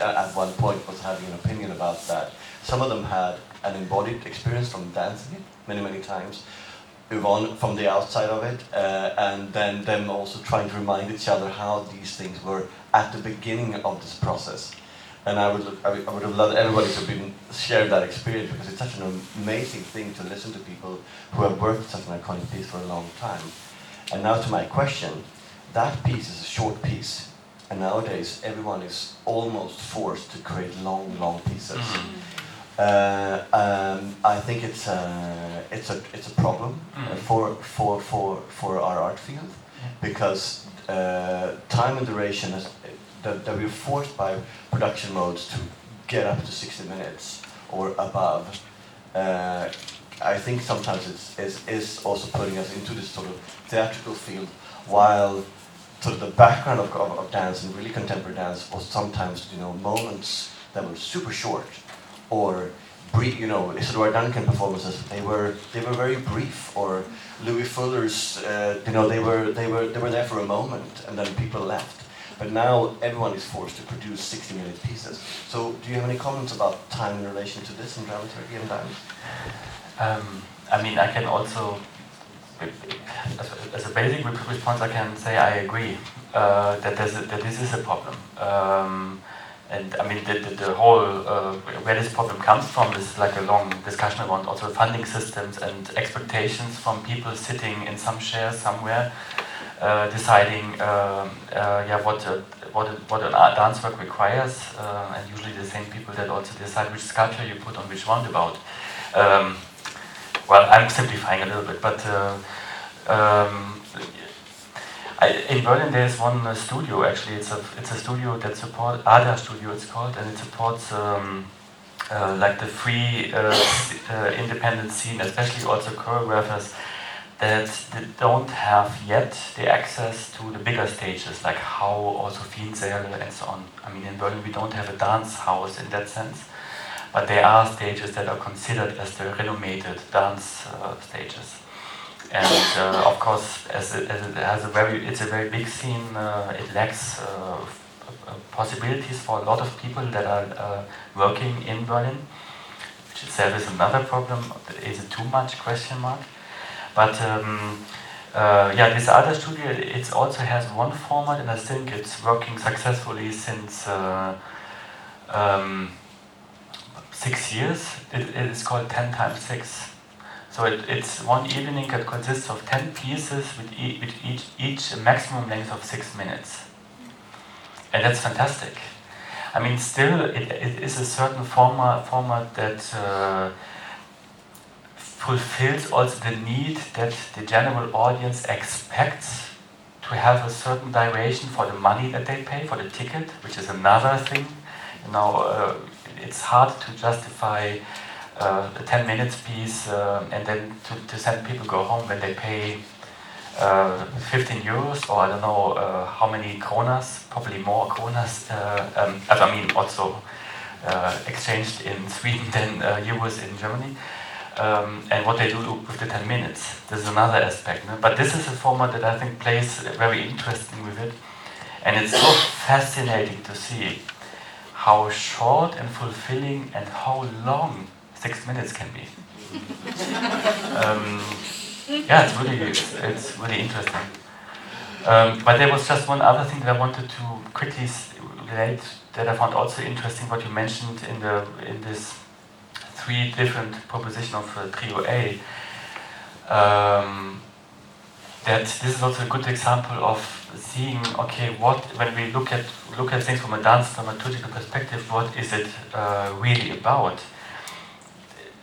at one point, was having an opinion about that. Some of them had an embodied experience from dancing it many, many times. Yvonne from the outside of it, uh, and then them also trying to remind each other how these things were at the beginning of this process and I would, I would have loved everybody to have been shared that experience because it's such an amazing thing to listen to people who have worked such an iconic piece for a long time. And now to my question, that piece is a short piece, and nowadays everyone is almost forced to create long, long pieces. Mm-hmm. Uh, um, I think it's a, it's a, it's a problem mm. for, for, for, for our art field because uh, time and duration has, that, that we're forced by production modes to get up to 60 minutes or above. Uh, I think sometimes it's, it's, it's also putting us into this sort of theatrical field, while sort of the background of, of, of dance and really contemporary dance was sometimes you know moments that were super short or brief. You know, Isadora Duncan performances they were they were very brief. Or Loie Fuller's, uh, you know, they were they were they were there for a moment and then people left. But now everyone is forced to produce 60 minute pieces. So, do you have any comments about time in relation to this in dramaturgy and dance? Um, I mean, I can also, as, as, a basic response, I can say I agree uh, that, a, that this is a problem. Um, and I mean, the, the, the whole, uh, where this problem comes from is like a long discussion around also funding systems and expectations from people sitting in some chairs somewhere, uh, deciding um, uh, yeah, what, a, what, a, what an dance work requires, uh, and usually the same people that also decide which sculpture you put on which roundabout. Um, well, I'm simplifying a little bit, but uh, um, I, in Berlin there's one uh, studio actually. It's a it's a studio that supports ADA Studio. It's called, and it supports um, uh, like the free uh, uh, independent scene, especially also choreographers that, that don't have yet the access to the bigger stages, like how also Fiensäle and so on. I mean, in Berlin we don't have a dance house in that sense but there are stages that are considered as the renommated dance uh, stages. And uh, of course, as it, as it, has a very, it's a very big scene. Uh, it lacks uh, possibilities for a lot of people that are uh, working in Berlin, which itself is another problem. Is it too much? Question mark. But um, uh, yeah, this other studio, it also has one format, and I think it's working successfully since. Um, six years. It, it is called 10 times 6. So it, it's one evening that consists of 10 pieces with, e with each, each maximum length of 6 minutes. And that's fantastic. I mean, still, it, it is a certain format, format that uh, fulfills also the need that the general audience expects to have a certain duration for the money that they pay for the ticket, which is another thing. You know, uh, it's hard to justify uh, a 10 minutes piece uh, and then to, to send people go home when they pay uh, 15 euros or I don't know uh, how many kronas, probably more kronas. Uh, um, I mean, also uh, exchanged in [laughs] Sweden than euros in Germany. Um, and what they do with the 10 minutes. This is another aspect. No? But this is a format that I think plays very interesting with it. And it's so fascinating to see how short and fulfilling and how long six minutes can be. [laughs] um, yeah, it's really, it's, it's really interesting. Um, but there was just one other thing that I wanted to quickly relate that I found also interesting. What you mentioned in the in this three different proposition of uh, Trio A. Um, that this is also a good example of seeing okay what when we look at look at things from a dance dramaturgical perspective what is it uh, really about?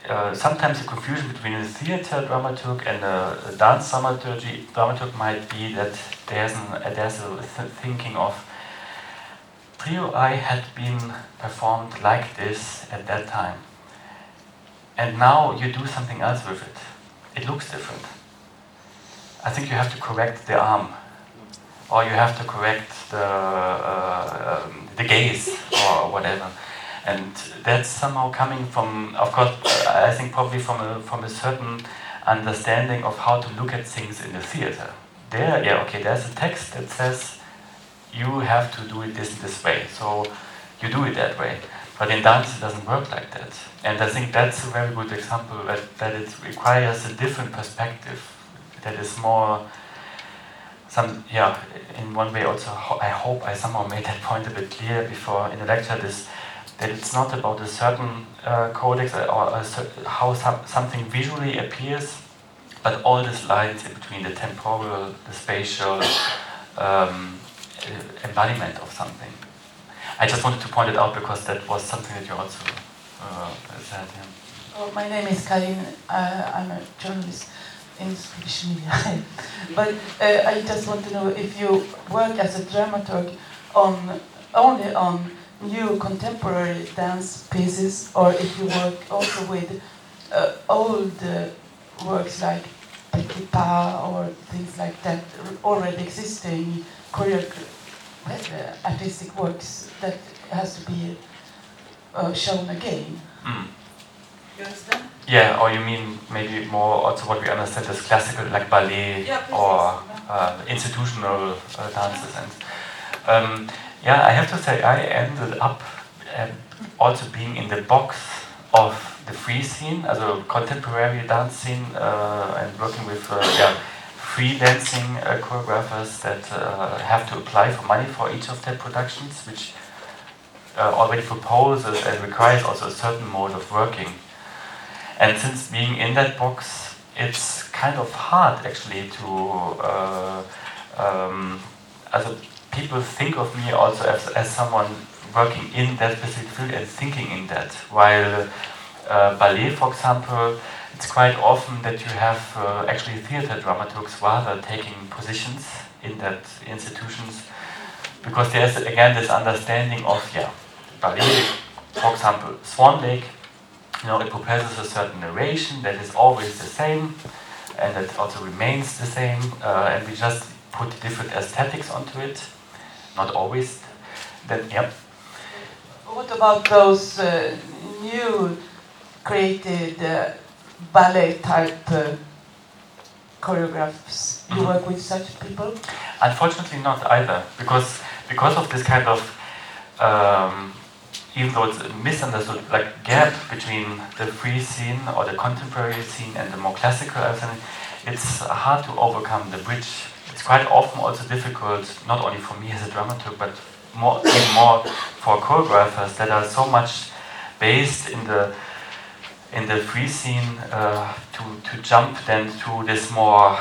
Uh, sometimes the confusion between a theater dramaturg and a, a dance dramaturgy dramaturg might be that there's an, there's a th thinking of trio I had been performed like this at that time and now you do something else with it. It looks different. I think you have to correct the arm, or you have to correct the uh, um, the gaze, or whatever. And that's somehow coming from, of course, uh, I think probably from a from a certain understanding of how to look at things in the theater. There, yeah, okay, there's a text that says you have to do it this this way, so you do it that way. But in dance, it doesn't work like that. And I think that's a very good example that, that it requires a different perspective that is more some yeah in one way also I hope I somehow made that [laughs] point a bit clear before in the lecture this that it's not about a certain uh, codex or a, how some, something visually appears but all these lines in between the temporal the spatial [coughs] um, embodiment of something I just wanted to point it out because that was something that you also uh, said yeah. Oh, my name is Karin. Uh, I'm a journalist in Swedish [laughs] but uh, I just want to know if you work as a dramaturg on only on new contemporary dance pieces, or if you work also with uh, old uh, works like Petipa or things like that, already existing choreography uh, artistic works that has to be uh, shown again. Mm. You understand? Yeah, or you mean maybe more also what we understand as classical, like ballet Yeah, or uh, institutional uh, dances. And um, yeah, I have to say, I ended up um, also being in the box of the free scene, also contemporary dance scene, uh, and working with uh, yeah, freelancing uh, choreographers that uh, have to apply for money for each of their productions, which uh, already proposes and requires also a certain mode of working. And since being in that box, it's kind of hard actually to, uh, um, as a, people think of me also as, as someone working in that specific field and thinking in that. While uh, ballet, for example, it's quite often that you have uh, actually theater dramaturgs rather taking positions in that institutions because there's again this understanding of yeah ballet for example swan lake you know it proposes a certain narration that is always the same and that also remains the same uh, and we just put different aesthetics onto it not always then yep What about those uh, new created uh, ballet type uh, choreographs? You Mhm. work with such people? Unfortunately, not either, because because of this kind of, um, even though it's a misunderstood, like gap between the free scene or the contemporary scene and the more classical, scene, it's hard to overcome the bridge. It's quite often also difficult, not only for me as a dramaturg, but more even more for choreographers that are so much based in the in the free scene uh, to to jump then to this more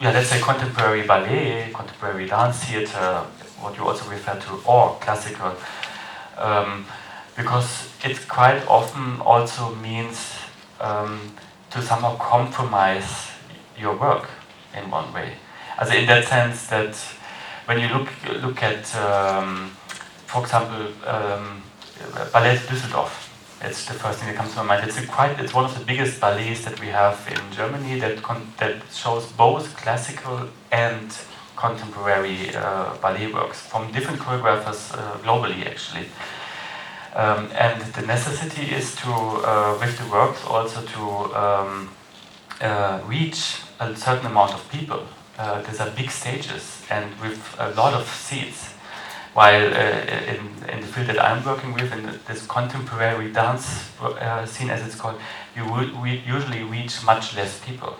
yeah, let's say contemporary ballet, contemporary dance theater, what you also refer to, or classical, um, because it quite often also means um, to somehow compromise your work in one way. Also in that sense that when you look look at, um, for example, um, Ballet Düsseldorf, it's the first thing that comes to my mind. It's quite it's one of the biggest ballets that we have in Germany that that shows both classical and contemporary uh, ballet works from different choreographers uh, globally actually. Um, and the necessity is to uh, with the works also to um, reach a certain amount of people. These are big stages and with a lot of seats. While uh, in, in the field that I'm working with, in this contemporary dance uh, scene, as it's called, you would we usually reach much less people.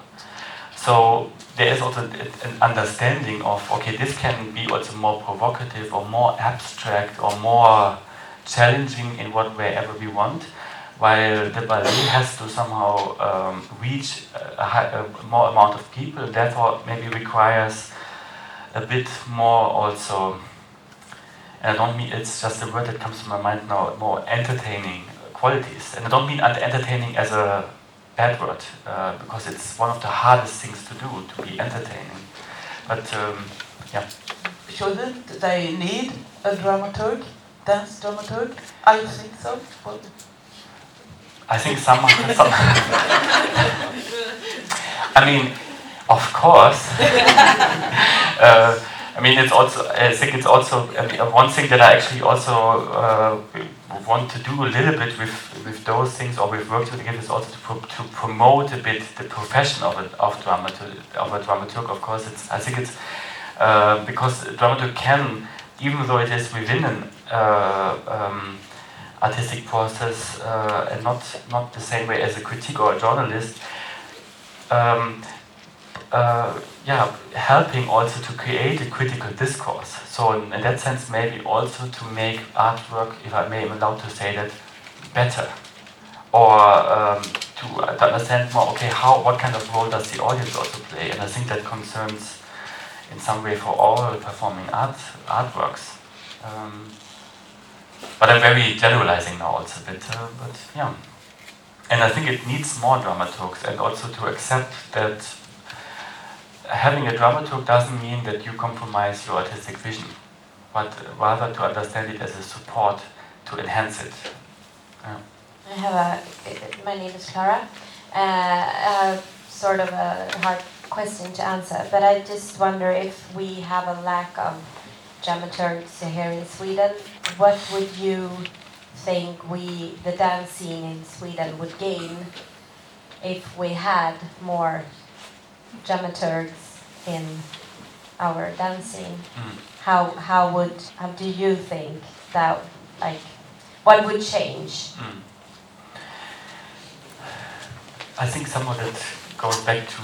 So there is also an understanding of okay, this can be also more provocative or more abstract or more challenging in what way ever we want, while the ballet has to somehow um, reach a, high, a more amount of people, therefore maybe requires a bit more also and I don't mean it's just a word that comes to my mind now, more entertaining qualities. And I don't mean entertaining as a bad word, uh, because it's one of the hardest things to do, to be entertaining. But um, yeah. Shouldn't they need a dramaturg, dance dramaturg? I think so. Well, I think some, some [laughs] I mean, of course. [laughs] uh, I mean, it's also. I think it's also uh, one thing that I actually also uh, want to do a little bit with with those things, or with work together, is also to, pro to promote a bit the profession of a of. Of a dramaturg, of course, it's. I think it's uh, because dramaturg can, even though it is within an uh, um, artistic process uh, and not not the same way as a critic or a journalist. Um, uh, yeah, helping also to create a critical discourse. So in, in, that sense, maybe also to make artwork, if I may, am allowed to say that, better, or um, to, uh, to, understand more. Okay, how what kind of role does the audience also play? And I think that concerns, in some way, for all performing art artworks. Um, but I'm very generalizing now also a bit, uh, but yeah. And I think it needs more dramaturgs and also to accept that having a dramaturg doesn't mean that you compromise your artistic vision. but rather to understand it as a support to enhance it. I have a. My name is Clara. Uh, sort of a hard question to answer, but I just wonder if we have a lack of dramaturgs here in Sweden. What would you think we, the dance scene in Sweden, would gain if we had more dramaturgs in our dancing? Mm. How how would how do you think that like what would change? Mm. I think some of that goes back to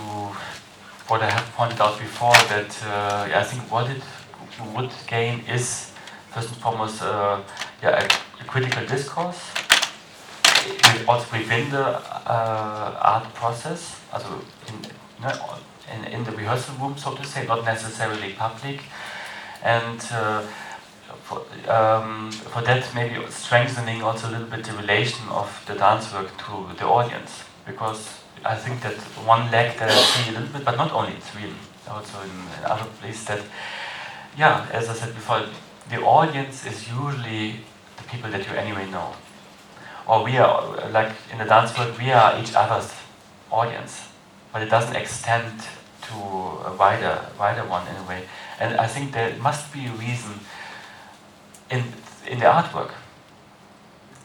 what I have pointed out before. That uh, I think what it would gain is first and foremost uh, yeah, a, a, critical discourse, also within the uh, art process, also in, in, in, the rehearsal room, so to say, not necessarily public, and. Uh, for, um, for that, maybe strengthening also a little bit the relation of the dance work to the audience because I think that one leg that I see a little bit, but not only in Sweden, also in, in other places, that, yeah, as I said before, the audience is usually the people that you anyway know. Or we are, like in the dance world, we are each other's audience, but it doesn't extend to a wider, wider one in a way. And I think there must be a reason in, in the artwork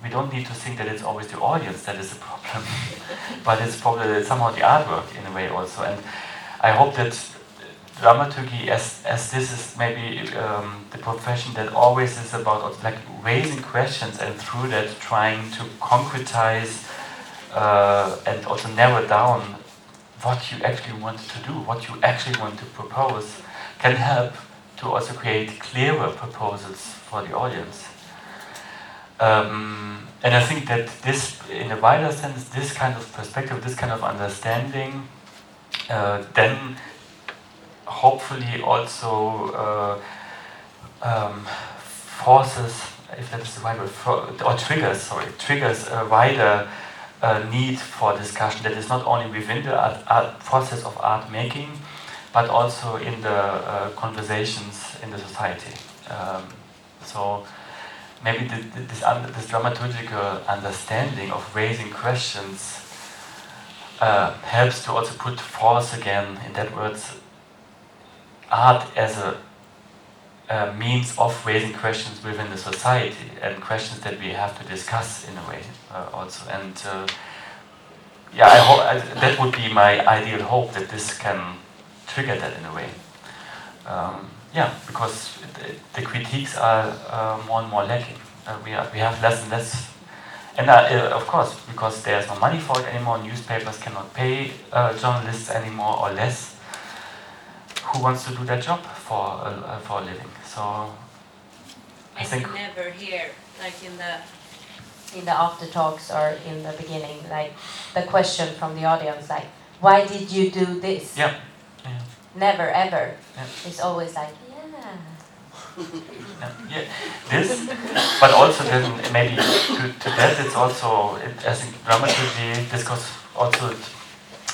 we don't need to think that it's always the audience that is the problem, [laughs] but it's probably somehow the artwork in a way also. And I hope that dramaturgy, as as this is maybe um, the profession that always is about like raising questions and through that trying to concretize uh, and also narrow down what you actually want to do, what you actually want to propose, can help to also create clearer proposals for the audience. Um, and I think that this, in a wider sense, this kind of perspective, this kind of understanding, uh, then hopefully also uh, um, forces, if that is the right word, or triggers, sorry, triggers a wider uh, need for discussion that is not only within the art, art process of art making, but also in the uh, conversations in the society. Um, so maybe the, the, this, this dramaturgical understanding of raising questions uh, helps to also put force again in that words art as a, a, means of raising questions within the society and questions that we have to discuss in a way also and uh, yeah I hope I, that would be my ideal hope that this can trigger that in a way um, yeah, because the, the critiques are uh, more and more lacking. Uh, we, are, we have less and less. And uh, uh, of course, because there's no money for it anymore, newspapers cannot pay uh, journalists anymore or less. Who wants to do that job for uh, for a living? So I it's think never here, like in the in the after talks or in the beginning, like the question from the audience, like, "Why did you do this?" Yeah. yeah. Never ever. Yeah. It's always like, yeah. [laughs] yeah, this, but also then maybe to, to that it's also, it, I think dramaturgy, this goes also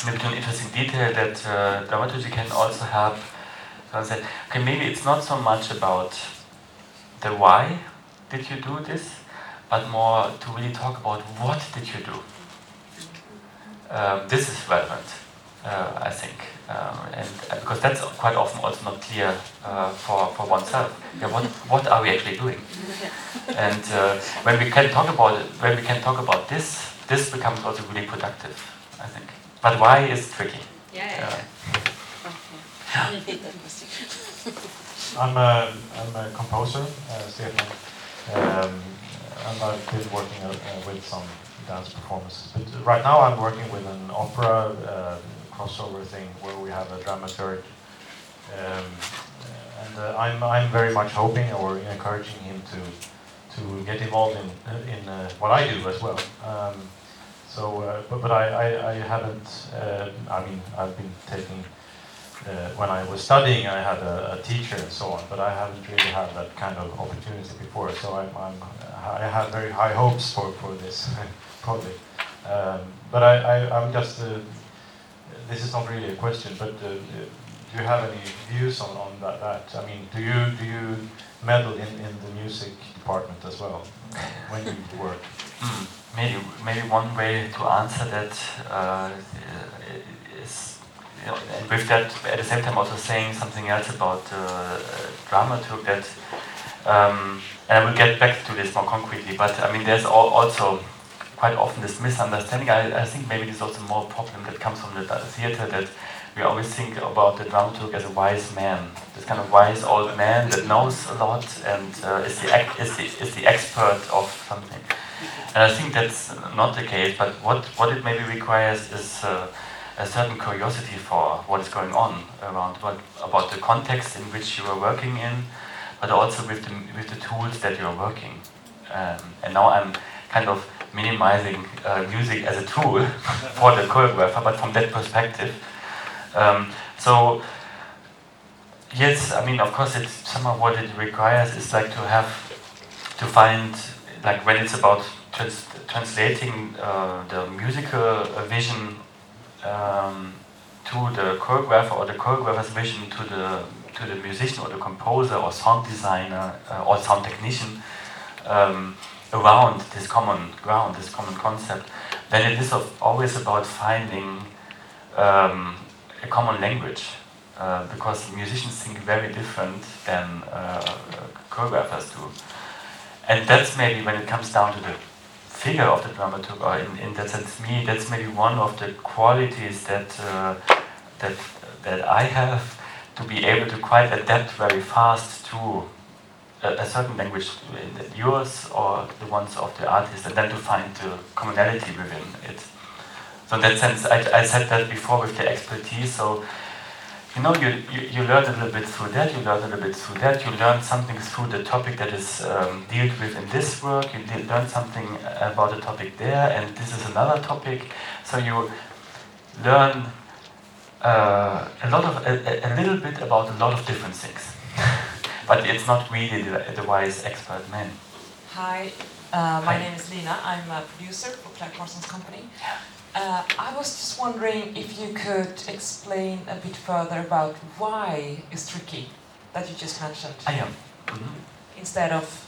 maybe to an interesting detail that uh, dramaturgy can also help. So I said, okay, maybe it's not so much about the why did you do this, but more to really talk about what did you do. Um, this is relevant, uh, I think. Um, and uh, because that's quite often also not clear uh, for, for oneself. Yeah, what, what are we actually doing? [laughs] And uh, when we can talk about it, when we can talk about this, this becomes also really productive, I think. But why is tricky? Yeah. yeah, yeah. [laughs] I'm a, I'm a composer, uh, Stefan, um, and I've been working uh, with some dance performances. But right now I'm working with an opera uh, crossover thing where we have a dramaturg. Um, and uh, I'm, I'm very much hoping or encouraging him to to get involved in in uh, what I do as well. Um, so, uh, but, but I, I, I haven't. Uh, I mean, I've been taking. Uh, when I was studying, I had a, a, teacher and so on, but I haven't really had that kind of opportunity before. So I'm, I'm I have very high hopes for, for this [laughs] project. Um, but I, I, I'm just uh, this is not really a question, but uh, do you have any views on, on that, that? I mean, do you do you meddle in, in the music department as well when you work? [laughs] Mm, maybe maybe one way to answer that uh, is, you know, and with that at the same time also saying something else about uh, dramaturg that, um, and I will get back to this more concretely. But I mean, there's also quite often this misunderstanding. I, I think maybe this is also more a problem that comes from the theater that we always think about the dramaturg as a wise man, this kind of wise old man that knows a lot and uh, is, the, is, the, is the expert of something. And I think that's not the case, but what, what it maybe requires is uh, a certain curiosity for what is going on around, what, about the context in which you are working in, but also with the, with the tools that you are working. Um, and now I'm kind of minimizing uh, music as a tool [laughs] for the choreographer, but from that perspective, um, so yes, I mean, of course, it's somehow what it requires is like to have to find like when it's about trans translating uh, the musical vision um, to the choreographer or the choreographer's vision to the to the musician or the composer or sound designer uh, or sound technician um, around this common ground, this common concept, then it is always about finding um, a common language uh, because musicians think very different than uh, choreographers do. And that's maybe when it comes down to the figure of the dramaturg, or in, in that sense, me, that's maybe one of the qualities that uh, that that I have to be able to quite adapt very fast to a, a, certain language, yours or the ones of the artist, and then to find the commonality within it. So in that sense, I, I said that before with the expertise. So you know, you, you, you learn a little bit through that, you learn a little bit through that, you learn something through the topic that is um, dealt with in this work, you learn something about the topic there, and this is another topic. So you learn uh, a lot of a, a, little bit about a lot of different things, [laughs] but it's not really the, the wise expert man. Hi, uh, my Hi. name is Lina. I'm a producer for Claire Carson's company. Uh, I was just wondering if you could explain a bit further about why is tricky that you just mentioned. I am. Mm -hmm. Instead of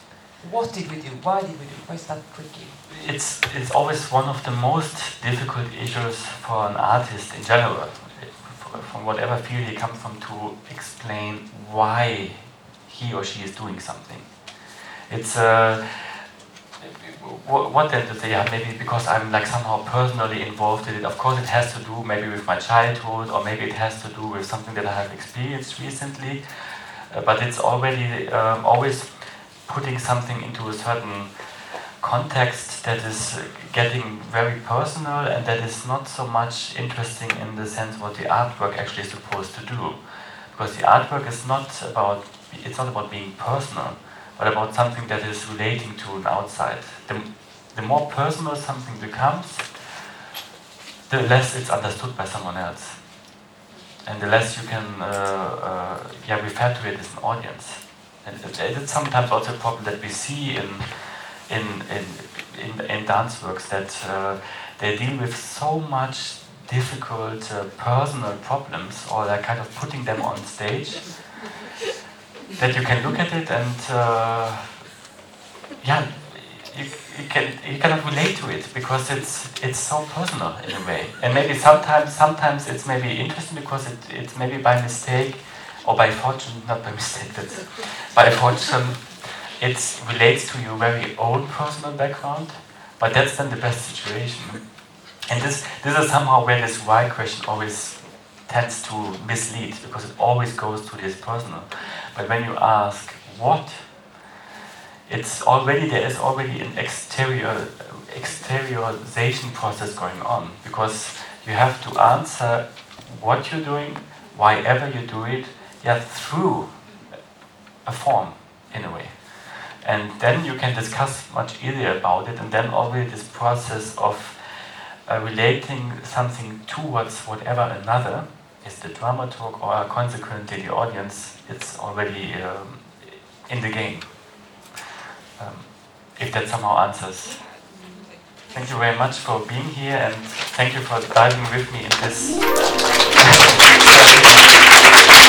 what did we do? Why did we do? Why is that tricky? It's it's always one of the most difficult issues for an artist in general, from whatever field he comes from, to explain why he or she is doing something. It's uh, what then to say, yeah, maybe because I'm like somehow personally involved in it. Of course, it has to do maybe with my childhood, or maybe it has to do with something that I have experienced recently. Uh, but it's already um, always putting something into a certain context that is getting very personal and that is not so much interesting in the sense what the artwork actually is supposed to do. Because the artwork is not about it's not about being personal but about something that is relating to an outside. The, the more personal something becomes, the less it's understood by someone else. And the less you can uh, uh, yeah, refer to it as an audience. And it's sometimes also a problem that we see in, in, in, in, in dance works that uh, they deal with so much difficult uh, personal problems or they're kind of putting them on stage that you can look at it and uh, yeah, you, you can you cannot relate to it because it's it's so personal in a way. And maybe sometimes sometimes it's maybe interesting because it, it's maybe by mistake or by fortune, not by [laughs] mistake, but by fortune, it relates to your very own personal background. But that's then the best situation. And this this is somehow where this why question always tends to mislead because it always goes to this personal. But when you ask what, it's already there is already an exterior exteriorization process going on because you have to answer what you're doing, why ever you do it, yeah, through a form in a way. And then you can discuss much easier about it, and then already this process of uh, relating something towards whatever another is the dramaturg or consequently the audience, it's already um, in the game. Um, if that somehow answers. Thank you very much for being here and thank you for diving with me in this. [laughs]